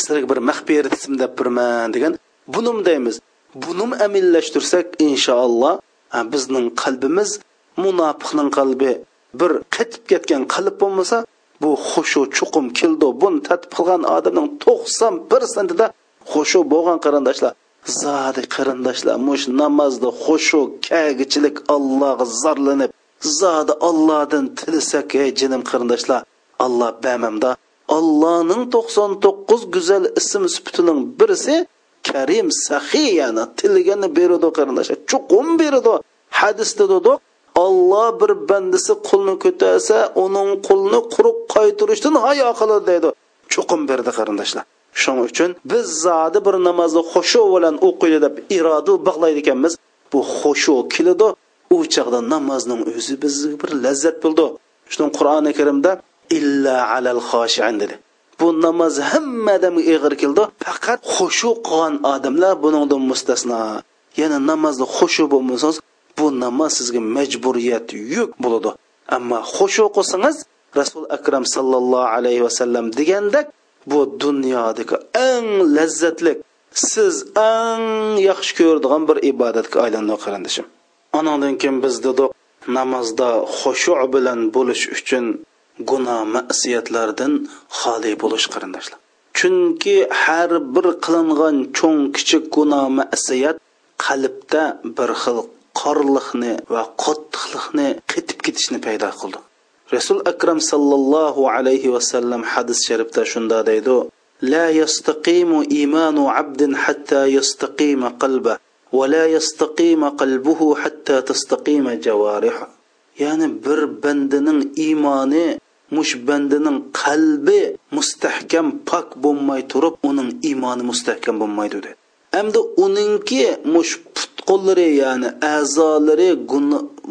sizlarga bir maxfiyat ism deb birman degan bunum deymiz. Bunum amillashtirsak inshaalloh bizning qalbimiz munofiqning qalbi bir qetib ketgan qalb bo'lmasa bu xushu chuqum keldi buni tatib qilgan odamning to'qson persentida xushu bo'lgan qarindoshlar zodi qarindoshlar mush namozda xushu kagichilik allohga zorlanib zodi ollohdan tilsak ey jinim qarindoshlar alloh bamamda allohning to'qson to'qqiz go'zal ism sifatining birisi karim sahiyani tilgani beradi qarindoshlar chuqum beradi hadisda dedik olloh bir bandasi qulni ko'tarsa uning qulni quruq qaytirishdan hayo qiladi deydi. Chuqum berdi qarindoshlar. Shuning uchun biz zodi bir namozni xushu bilan o'qiydi deb iroda bog'laydi ekanmiz. Bu xushu keladi. U chog'da namozning o'zi bizga bir lazzat bo'ldi. Shuning qur'oni karimda illa alal xoshiin dedi. Bu namoz hamma odamga ig'ir keldi. Faqat xushu qilgan odamlar buningdan mustasno. Ya'ni namozda xushu bo'lmasangiz bu namoz sizga majburiyat yuk bo'ladi. Ammo xush qilsangiz rasul akram sallallohu alayhi vasallam degandek bu dunyodagi eng lazzatli siz eng yaxshi ko'radigan bir ibodatga aylandi qarindishim. Anandan keyin biz dedik namozda xushu bilan bo'lish uchun gunoh masiyatlardan xoli bo'lish qarindoshlar chunki har bir qilingan cho'ng kichik gunoh masiyat qalbda bir xil qorliqni va qattiqlikni qetib ketishni paydo qildi rasul akram sallallohu alayhi vasallam hadis sharifda shunda deydi لا يستقيم إيمان عبد حتى يستقيم قلبه ولا يستقيم قلبه حتى تستقيم جوارحه ya'ni bir bandaning iymoni mush bandaning qalbi mustahkam pok bo'lmay turib uning iymoni mustahkam bo'lmaydi dedi hamda uningki mush put qo'llari ya'ni a'zolari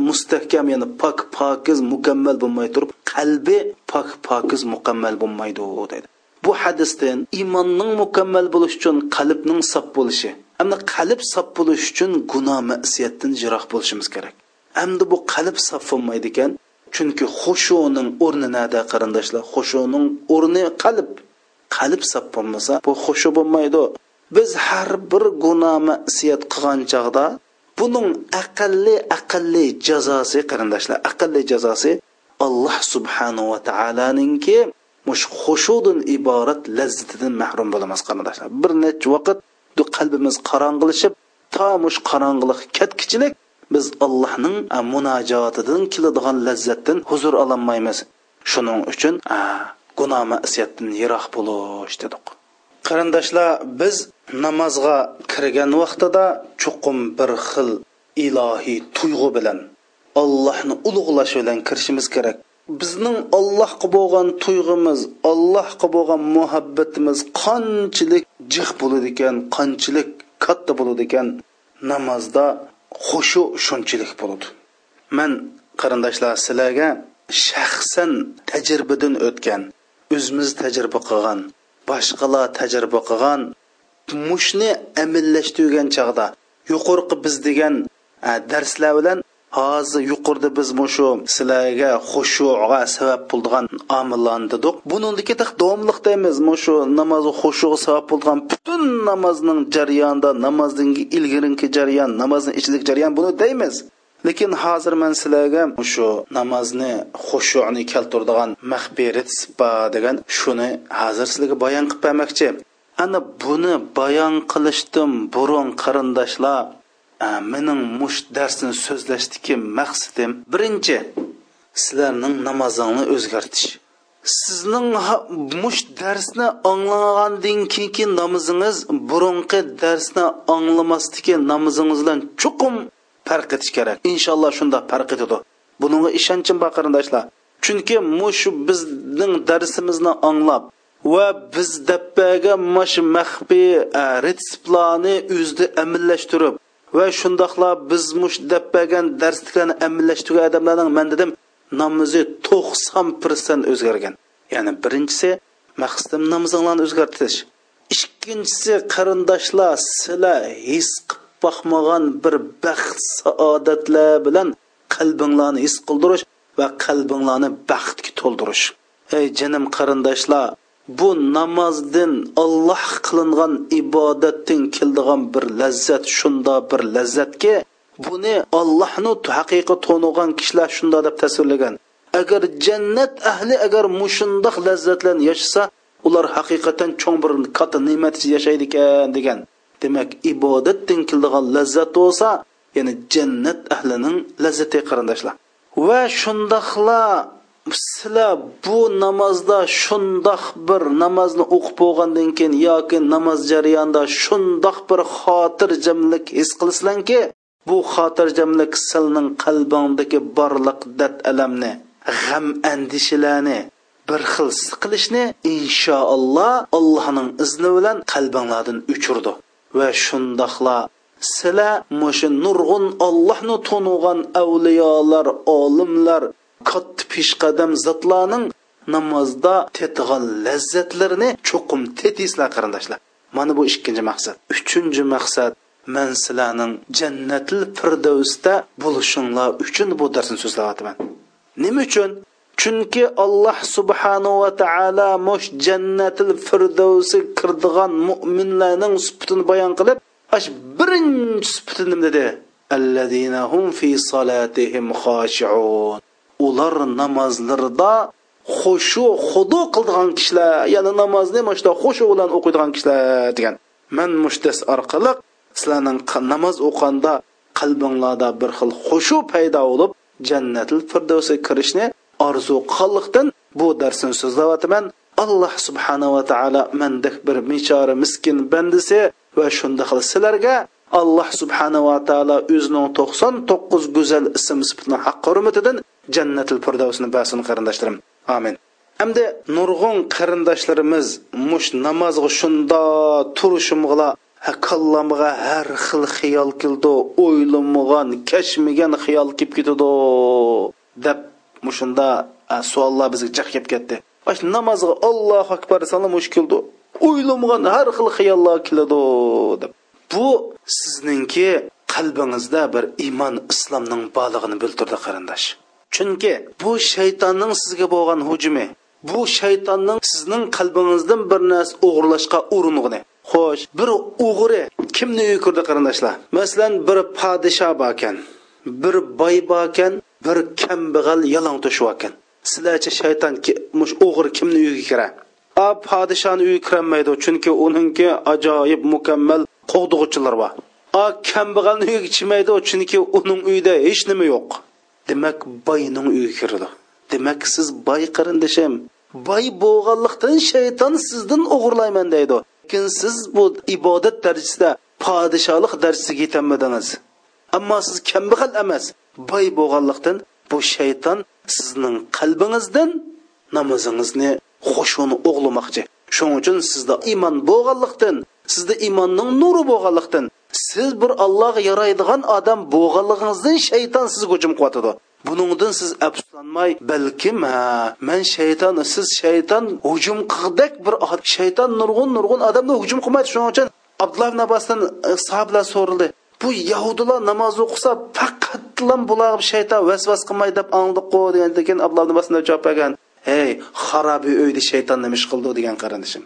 mustahkam ya'ni pok pokiz mukammal bo'lmay turib qalbi pok pokiz mukammal bo'lmaydi dedi bu hadisdan iymonning mukammal bo'lishi uchun qalbning sop bo'lishi. Hamda qalb sop bo'lishi uchun gunoh masiyatdan jiroq bo'lishimiz kerak. Hamda bu qalb sof bo'lmaydi ekan chunki xushuning o'rni nada qarindoshlar? Xushuning o'rni qalb. Qalb sof bo'lmasa bu xushu bo'lmaydi. Biz har bir gunoh masiyat qilgan chog'da buning aqlli aqlli jazosi qarindoshlar aqlli jazosi alloh subhanahu va taoloninki mush xushudun iborat lazzatidan mahrum bo'lamiz qarindoshlar. Bir necha vaqt qalbimiz qorong'ilashib to mush qorong'ilik ketkichilik biz allohning munojotidan keladigan lazzatdan huzur ololmaymiz shuning uchun gunoh masiyatdan yiroq bo'lish dedik. Qarindoshlar biz namozga kirgan vaqtida chuqum bir xil ilohiy tuyg'u bilan allohni ulug'lash bilan kirishimiz kerak. Bizning allohga bo'lgan tuyg'imiz allohga bo'lgan muhabbatimiz qanchalik jih bo'ladi ekan qanchalik katta bo'ladi ekan namozda xushu shunchalik bo'ladi. Man qarindoshlar sizlarga shaxsan tajribadan o'tgan o'zimiz tajriba qilgan boshqalar tajriba qilgan mushni amillashtirgan chog'da yuqorqi biz degan darslar bilan hozir yuqorida biz mushu sizlarga xushuga sabab bo'lgan omillarni dedik buniki davomliq deymiz mushu namoz xushuga sabab bo'lgan butun namozning jarayonida namozdan ilgirinki jarayon namozni ichidagi jarayon buni deymiz lekin hozir man sizlarga shu namozni xushuni keltiradigan sipa degan shuni hozir sizlarga bayon qilib bermoqchi. Ana buni bayon qilishdan burun qarindoshlar. Mening mush darsni so'zlashdiki maqsadim birinchi sizlarning namozingni o'zgartish. Sizning mush darsni anglagandan keyingi namozingiz burunqi darsni anglamasdiki namozingiz bilan chuqum farq etish kerak. Inshaalloh shunda farq etadi bunga ishonchim bor qarindoshlar. Chunki mushu bizning darsimizni anglab va biz dabbaga mash maxfiy retseptlarni o'zida amillashtirib va shundoqla biz mush dabbagan darsliklarni amillashtirgan odamlarning man dedim namozi to'qson persent o'zgargan. Ya'ni birinchisi maqsadim namozinglarni o'zgartirish. Ikkinchisi qarindoshlar sizlar his qilib boqmagan bir baxt saodatlar bilan qalbinglarni his qildirish va qalbinglarni baxtga to'ldirish. Ey jinim qarindoshlar bu namozdan olloh qilingan ibodatdan keldigan bir lazzat shunda bir lazzatki buni ollohni haqiqiy to'nigan kishilar shunda deb tasvirlagan. Agar jannat ahli agar mushundoq lazzatlarni yashasa ular haqiqatan cho'ng bir katta ne'mat yashaydi ekan degan. Demak ibodatdan kildigan lazzat bo'lsa ya'ni jannat ahlining lazzati qarindoshlar. Va shundoqla sizlar bu namozda shundoq bir namozni o'qib bo'lgandan keyin yoki namoz jarayonida shundoq bir xotirjamlik his qilasizlarki bu xotirjamlik sizning qalbingdagi borliq dad alamni g'am andishalarni bir xil siqilishni inshaalloh allohning izni bilan qalbinglardan o'chirdi va shundoqla. Sizlar mushu nurg'un ollohni tunug'an avliyolar olimlar katta peshqadam zotlarning namozda tetig'an lazzatlarini cho'qim tetislar qarindoshlar. Mana bu ikkinchi maqsad. Uchinchi maqsad man sizlarning jannatil firdavsda bo'lishinglar uchun bu darsni so'zlayapman nima uchun? Chunki alloh subhanahu va taolo mush jannatil firdavsi kirdigan mo'minlarning sifatini bayon qilib ash birinchi sifati nima dedi. Allazina hum fi salatihim xoshiun ular namozlarida xushu xudo qildigan kishilar ya'ni namozni mana shunday xushu bilan o'qiydigan kishilar degan. Man mushtas orqali sizlarning namoz o'qanda qalbinglarda bir xil xushu paydo bo'lib jannatil firdavsga kirishni orzu qilganlikdan bu darsni so'zlayotiman alloh subhanava taolo mandek bir bechora miskin bandisi va shunda sizlarga alloh subhanava taolo o'zining to'qson to'qqiz go'zal ism sifatini haqqi hurmatidan jannatil firdavsni basin qarindoshlarim. Amin. Hamda nurg'un qarindoshlarimiz mush namozga shunda turishimg'ila kallamga har xil xiyol keldi o'ylamagan kashmagan xiyol kelib ketadi deb mushunda e, savollar bizga jaq kelib ketdi. Namozga allohu akbar desanglar mush keldi. O'ylamagan har xil xayollar keladi deb. Bu sizningki qalbingizda bir iymon islomning borlig'ini bildirdi qarindosh. Chunki bu shaytonning sizga bo'lgan hujumi bu shaytonning sizning qalbingizdan bir narsa o'g'irlashga urinig'ini xo'sh bir o'g'ri kimni uyi qarindoshlar? Masalan bir podsho bor ekan bir boy bor ekan bir kambag'al yalong to'shib sizlarcha shayton mush o'g'ri kimni uyiga kiradi a podishoni uyiga kirolmaydi chunki uningki ajoyib mukammal qo'g'dug'uchilar bor. A kambag'alni uyiga chimaydi chunki uning uyida hech nima yo'q. Demak boyning uyiga kirdi. Demak siz boy qarindishim boy bo'lganlikdan shayton sizdan o'g'irlayman deydi. Lekin siz bu ibodat darajasida podshohlik darajasiga yetolmadingiz. Ammo siz kambag'al emas boy bo'lganlikdan bu shayton sizning qalbingizdan namozingizni xushuni o'g'limoqchi shuning uchun sizda iymon bo'lganlikdan sizda iymonning nuri bo'lganlikdan siz bir allohga yaraydigan odam bo'lganligingizdan shayton sizga hujum qilyotidi buningdan siz afsuslanmay balkim ha man shayton siz shayton hujum qildik bir shayton nurg'un nurg'un odamga hujum qilmaydi. Shuning uchun abdulloh abbosdan e, sahobalar so'rildi bu yahudilar namoz o'qisa faqatlan bular shayton vasvas qilmay deb angdiqu degandan keyin abdulloh abbos javob bergan? Ey xarobi uyda shayton nima ish qildi degan qarindishim.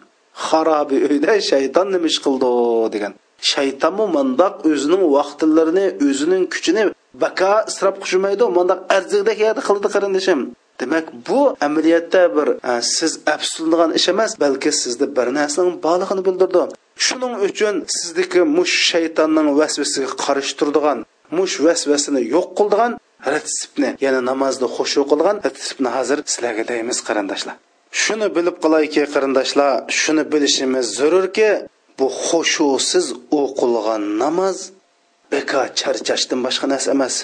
Xarobi uyda shayton nima ish qildi degan. Shaytonmi mandaq o'zining vaqtlarini o'zining kuchini baka isrof qilishmaydi mandaq arzigdek qildi qarindishim. Demak bu amaliyotda bir e, siz afsuslanadigan ish emas balki sizda bir narsaning borlig'ini bildirdi. Shuning uchun sizniki mush shaytonning vasvasiga qarshi turadigan mush vasvasini yo'q qildigan ratsibni ya'ni namozni xushu qilgan ratsibni hozir sizlarga deymiz qarindoshlar. Shuni bilib qolayki qarindoshlar shuni bilishimiz zarurki bu xushusiz o'qilgan namoz beka charchashdan boshqa narsa emas.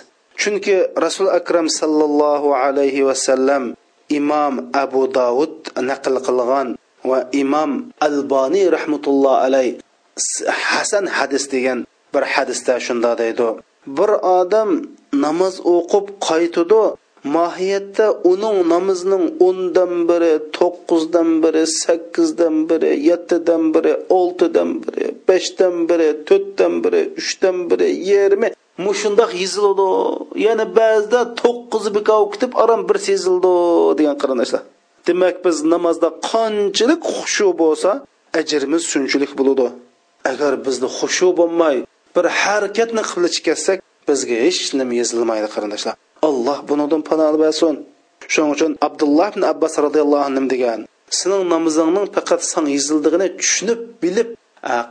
Chunki rasul akram sallallohu alayhi vasallam imom abu davud naql qilgan va imom alboniy rahmatulloh alay hasan hadis degan bir hadisda shunda deydi. Bir odam namoz o'qib qaytidi mohiyatda uning namozining o'ndan biri to'qqizdan biri sakkizdan biri yettidan biri oltidan biri beshdan biri to'rtdan biri uchdan biri yigirma mushundoq yezildi. Yana ba'zida to'qqiz bikov kutib aram bir sezildi degan qarindoshlar demak biz namozda qanchalik xushu bo'lsa ajrimiz shunchalik bo'ladi. Agar bizni xushu bo'lmay bir harakatni qilib ketsak bizga hech nima yozilmaydi qarindoshlar. Alloh bunidan panoh bersin. Shuning uchun abdulloh ibn abbos roziyallohu anhu degan sening namozingning faqat san yozildigini tushunib bilib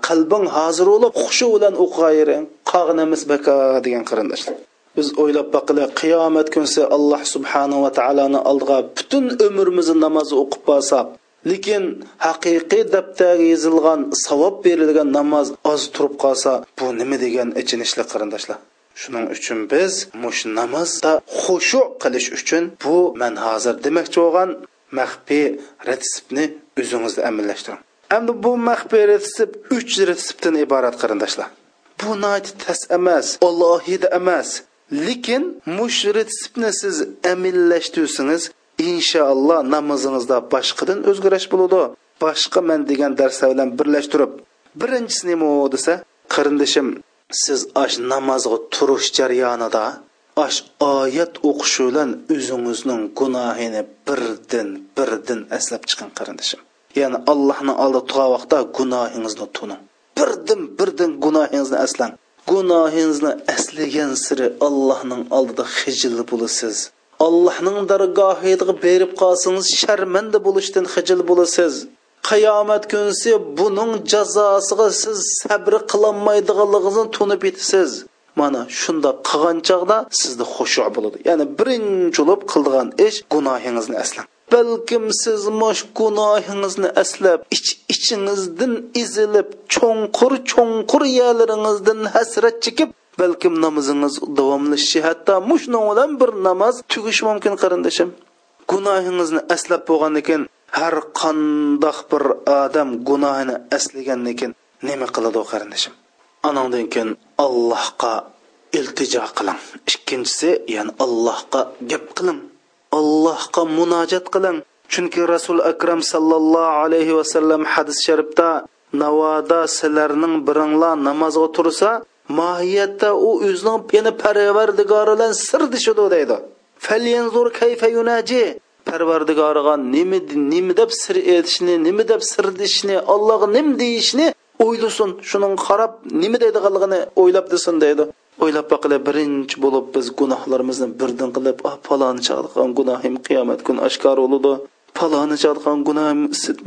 qalbing hozir bo'lib xushu bilan o'qiyvering qog'in emas baka degan qarindoshlar. Biz o'ylab boqila qiyomat kunsa alloh subhanava taoloni oldiga butun umrimizni namoz o'qib borsak lekin haqiqiy daftarga yozilgan savob berilgan namoz oz turib qolsa bu nima degan ichinishli qarindoshlar? Shuning uchun biz mush namozda xushu qilish uchun bu man hozir demoqchi bo'lgan maxfiy retseptni o'zingizda amallashtiring. Endi bu maxfiy retsept uch retseptdan iborat qarindoshlar. Bu tas emas alohida emas lekin mush siz amillashtirsangiz inshaalloh namozingizda boshqadan o'zgarish bo'ladi. Boshqa man degan darslar bilan birlashtirib birinchisi nima desa qarindishim siz ash namozga turish jarayonida ash oyat o'qish bilan o'zingizning gunohini birdan birdan eslab chiqing qarindishim. Ya'ni allohni oldida turgan vaqtda gunohingizni tuning. Birdan birdan gunohingizni aslang gunohingizni aslagan siri allohning oldida xijil bo'lasiz. Allohning dargohiga berib qolsangiz sharmanda bo'lishdan xijil bo'lasiz. Qiyomat kunsi buning jazosiga siz sabr qilolmaydiganligingizni tunib yetasiz. Mana shunda qilgan chog'da sizda xushu bo'ladi. Ya'ni birinchi bo'lib qildigan ish gunohingizni aslang balkim siz mosh gunohingizni aslab ich ichingizdan ezilib cho'nqur cho'nqur yerlaringizdan hasrat chekib balkim namozingiz davomlashishi hatto mushning bilan bir namoz tugishi mumkin qarindishim gunohingizni aslab bo'lgandan keyin har qandoq bir odam gunohini aslagandan keyin nima qiladi qarindishim anandan keyin allohga iltijo qiling. Ikkinchisi ya'ni allohga gap qiling. Allohga munojat qiling. Chunki rasul akram sallallohu alayhi vasallam hadis sharifda navoda sizlarning biringlar namozga tursa mohiyatda u o'zining yana parvardigori bilan sirdishidi deydi. Falyanzur kayfa yunaji? Parvardigoriga nima nima deb sir aytishni nima deb sirdishni allohga nim deyishni o'ylasin. Shuning qarab nima deydiganligini o'ylab desin deydi. O'ylab boqili birinchi bo'lib biz gunohlarimizni birdan qilib ah paloni chaqirgan gunohim qiyomat kuni oshkor bo'ladi paloni chaqirgan gunohim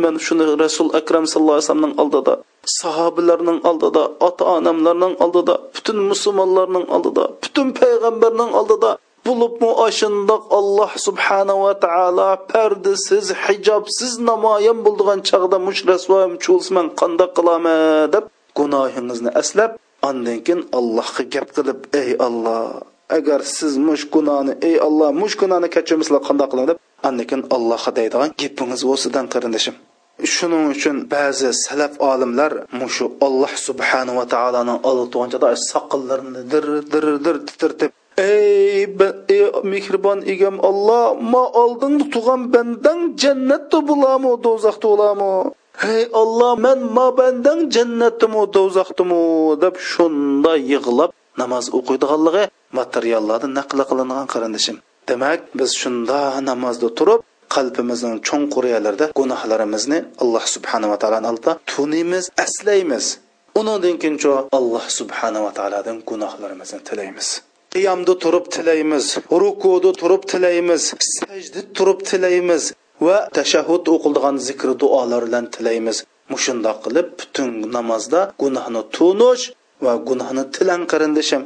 man shuni rasul akram sallallohu alayhi vasallamning oldida sahobalarning oldida ota onamlarning oldida butun musulmonlarning oldida butun payg'ambarning oldida bo'libmi oshundoq alloh subhanava taolo pardasiz hijobsiz namoyon bo'ldigan chog'da mush rasvoim chulsman qandoq qilaman? deb gunohingizni aslab andan keyin allohga gap qilib ey olloh agar siz mush gunohni ey olloh mush gunohni kechirmaslar qandoq qilaman deb andan keyin allohga deydigan gapingiz bo'lsidan qarindishim. Shuning uchun ba'zi salaf olimlar mushu olloh subhanava taoloni oldi turganchada soqollarini dir dir dir titirtib ey, ey mehribon egam olloh ma oldinda tug'an bandang jannatda bo'lami do'zaxda bo'lami hey olloh man ma bandang jannatdimi do'zaxdimi deb shunda yig'lab namoz o'qiydiganligi materiallarda naql qilingan qarindishim. Demak biz shunda namozda turib qalbimizning chonquriyalarda gunohlarimizni alloh subhanava taoloni oldida tunimiz, aslaymiz. Undan keyin alloh subhanava taolodan gunohlarimizni tilaymiz. Qiyomda turib tilaymiz rukuda turib tilaymiz sajda turib tilaymiz va tashahhud o'qildigan zikr duolar bilan tilaymiz. Mushundoq qilib butun namozda gunohni tunish va gunohni tilang qarindishim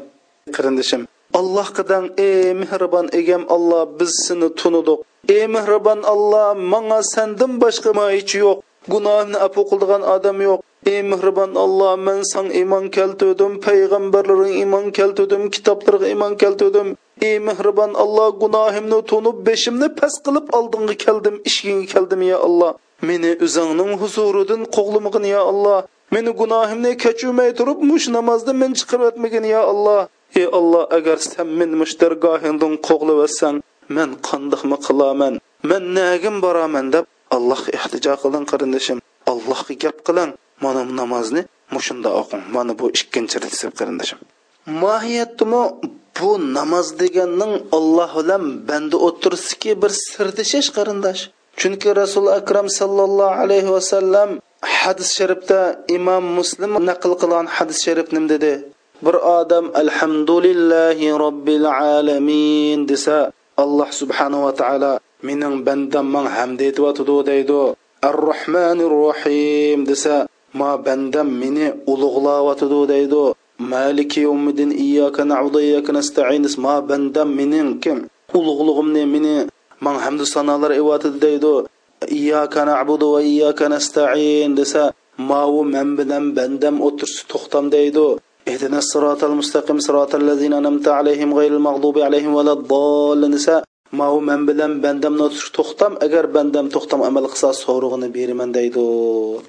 qarindishim. Alloh qidan ey mehribon egam alloh biz seni tunidiq. Ey mehribon alloh manga sandan boshqa hech yo'q. Gunohni afu qildigan odam yo'q. Ey mehribon alloh man san iymon keltirdim payg'ambarlarga iymon keltirdim kitoblarga iymon keltirdim ey mehribon alloh gunohimni tunib beshimni past qilib oldinga keldim ishgingga keldim ya alloh meni o'zingning huzuridan qo'g'limgin ya alloh meni gunohimni kechirmay turib mush namozda men chiqarib o'tmagin ya alloh ey alloh agar sen men mushtargohingdan qo'g'laversan men qandoqmi qilaman men nagim boraman deb allohga ehtijo qiling qarindishim allohga gap qiling mana bu namozni mushunda o'qing. Mana bu ikkinchi retsept qarindoshim mohiyatimi bu namoz deganning olloh bilan banda o'tirsiki bir sirdishish qarindosh. Chunki rasuli akram sallallohu alayhi vasallam hadis sharifda imom muslim naql qilgan hadis sharif nim dedi? Bir odam alhamdulillahi robbil alamin desa alloh subhanahu va taolo mening bandam man hamd etyotidi deydi. Ar rohmanir rohim desa ma bandam meni ulug'layotidi deydi maliki yawmiddin iyyaka na'budu va iyyaka nasta'in ma bandam mening kim ulug'lig'imni meni man hamdu sanolar evatidi deydi iyyaka na'budu va iyyaka nasta'in desa ma u men bilan bandam o'tirsa to'xtam deydi اهدنا الصراط المستقيم صراط الذين أنعمت عليهم غير المغضوب عليهم ولا الضالين نساء ma u men bilan bandamni to'xtam agar bandam to'xtam amal qilsa so'rig'ini beraman deydi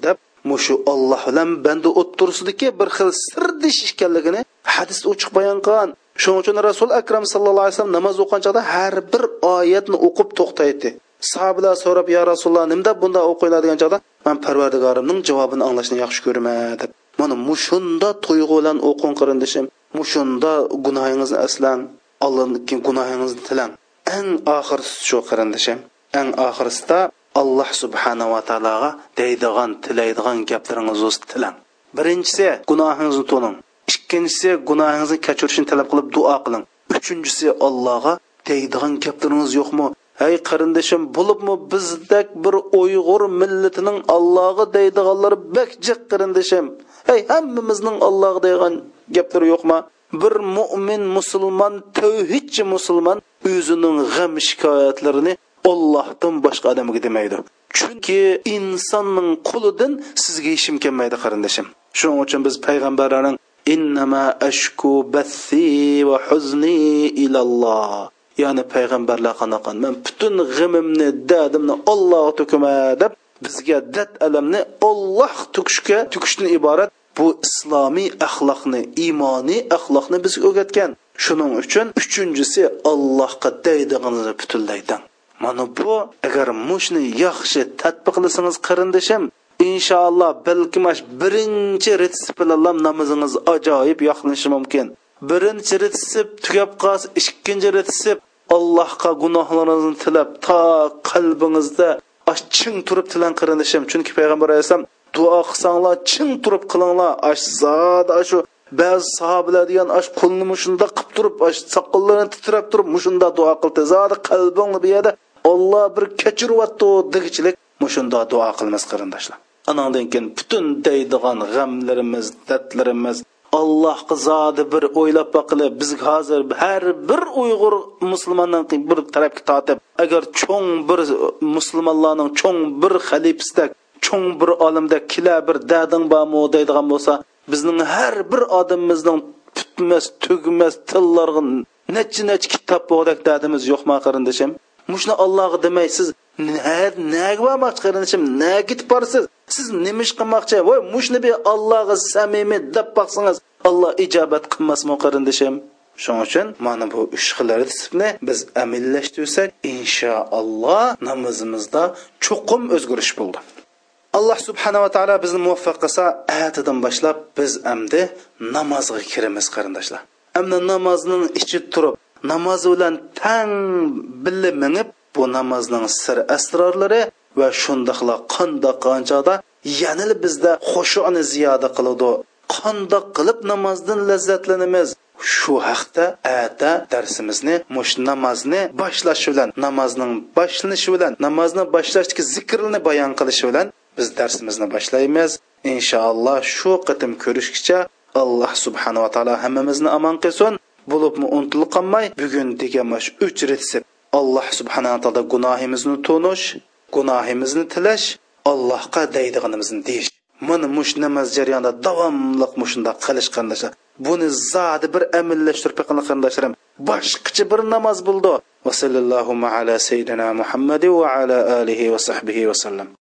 deb mushu olloh bilan banda o'ttirsidiki bir xil sirdish ekanligini hadisda ochiq bayon qilgan. Shuning uchun rasul akram sallallohu alayhi vasallam namoz o'qigan chog'da har bir oyatni o'qib to'xtaydi. Sahobalar so'rab yo rasululloh nimda bunda o'qinglar? degan chog'da man parvardigorimning javobini anglashni yaxshi ko'raman deb. Mana mushunda tuyg'u bilan o'qing qarindishim mushunda gunohingizni aslang allohdan gunohingizni tilang. Eng oxirisi shu qarindishim eng oxirisida alloh subhanava taologa deydigan tilaydigan gaplaringiz o'zi tilang. Birinchisi gunohingizni to'ning. Ikkinchisi gunohingizni kechirishini talab qilib duo qiling. Uchinchisi allohga deydigan gaplaringiz yo'qmi? Hey qarindoshim bo'libmi bizdek bir uyg'ur millatining allohga deydiganlari bak jiq qarindishim? Hey hammamizning allohga deydigan gaplari yo'qmi? Bir mo'min musulmon tavhidchi musulmon o'zining g'am shikoyatlarini ollohdan boshqa odamga demaydi. Chunki insonning qulidan sizga ishim kelmaydi qarindoshim shuning uchun biz payg'ambarlarning innama ashku bathi va huzni ilalloh. Ya'ni payg'ambarlar qanaqa? Men butun g'imimni dadimni ollohga to'kima deb bizga dad alamni olloh to'kishga to'kishdan iborat bu islomiy axloqni iymoniy axloqni bizga o'rgatgan. Shuning uchun uchinchisi allohga deydig'inizni butunlaydan mana bu agar mushni yaxshi tadbiq qilsangiz qarindishim inshaalloh balkim birinchi retsept namozingiz ajoyib yoqlanishi mumkin. Birinchi retsip tugab qolsa ikkinchi retsip allohga gunohlaringizni tilab to qalbingizda chin turib tilan qarindishim. Chunki payg'ambar alayhissalom duo qilsanglar chin turib qilinglar. Ash zod shu ba'zi sahobalar degan ash qo'lni mushunda qilib turib ash soqollarini titrab turib mushunda duo qildi. Zodi qalbingni bu yerda olloh bir kechiryapti degichilik. Mushunda duo qilmas qarindoshlar. Anandan keyin butun deydigan g'amlarimiz dardlarimiz allohga zodi bir o'ylab boqilib biz hozir har bir uyg'ur musulmondan bir tarafga tortib agar cho'ng bir musulmonlarning cho'ng bir xalifasidak cho'ng bir olimda kila bir dading bormi deydigan bo'lsa bizning har bir odamimizning tutmas tugmas tillarga necha necha kitob bo'g'dak dadimiz yo'qmi qarindishim mushuni ollohga demay siz naga bormoqchi qarindishim naga ketib borsiz siz nima ish qilmoqchi? Voy mushni bir ollohga samimiy deb boqsangiz olloh ijobat qilmasmi qarindishim shuning uchun mana bu uch xil reseptni biz amillashtirsak inshaalloh namozimizda chuqum o'zgarish bo'ldi. Alloh subhanava taolo bizni muvaffaq qilsa atidan boshlab biz endi namozga kiramiz qarindoshlar. Endi namozning ichi turib namoz bilan tang birga minib bu namozning sir asrorlari va shundoqla qandoq qanchada yanil bizda xushuni ziyoda qiladi. Qandoq qilib namozdan lazzatlanamiz? Shu haqda ata darsimizni mush namozni boshlash bilan namozning boshlanishi bilan namozni boshlashdagi zikrni bayon qilish bilan biz darsimizni boshlaymiz. Inshaalloh shu qitim ko'rishgacha alloh subhanava taolo hammamizni omon qilsin. Bo'libmi unutilib qolmay. Bugun degan shu uch retsept alloh subhanaa taolo gunohimizni tunish gunohimizni tilash allohga deydiganimizni deyish. Mana mush namoz jarayonida davomli mushunda qilish qarindoshlar buni zodi bir amillashtirib qarindoshlarim boshqacha bir namoz bo'ldi. Va sallallohu ala sayyidina muhammadi va ala alihi va sahbihi vasallam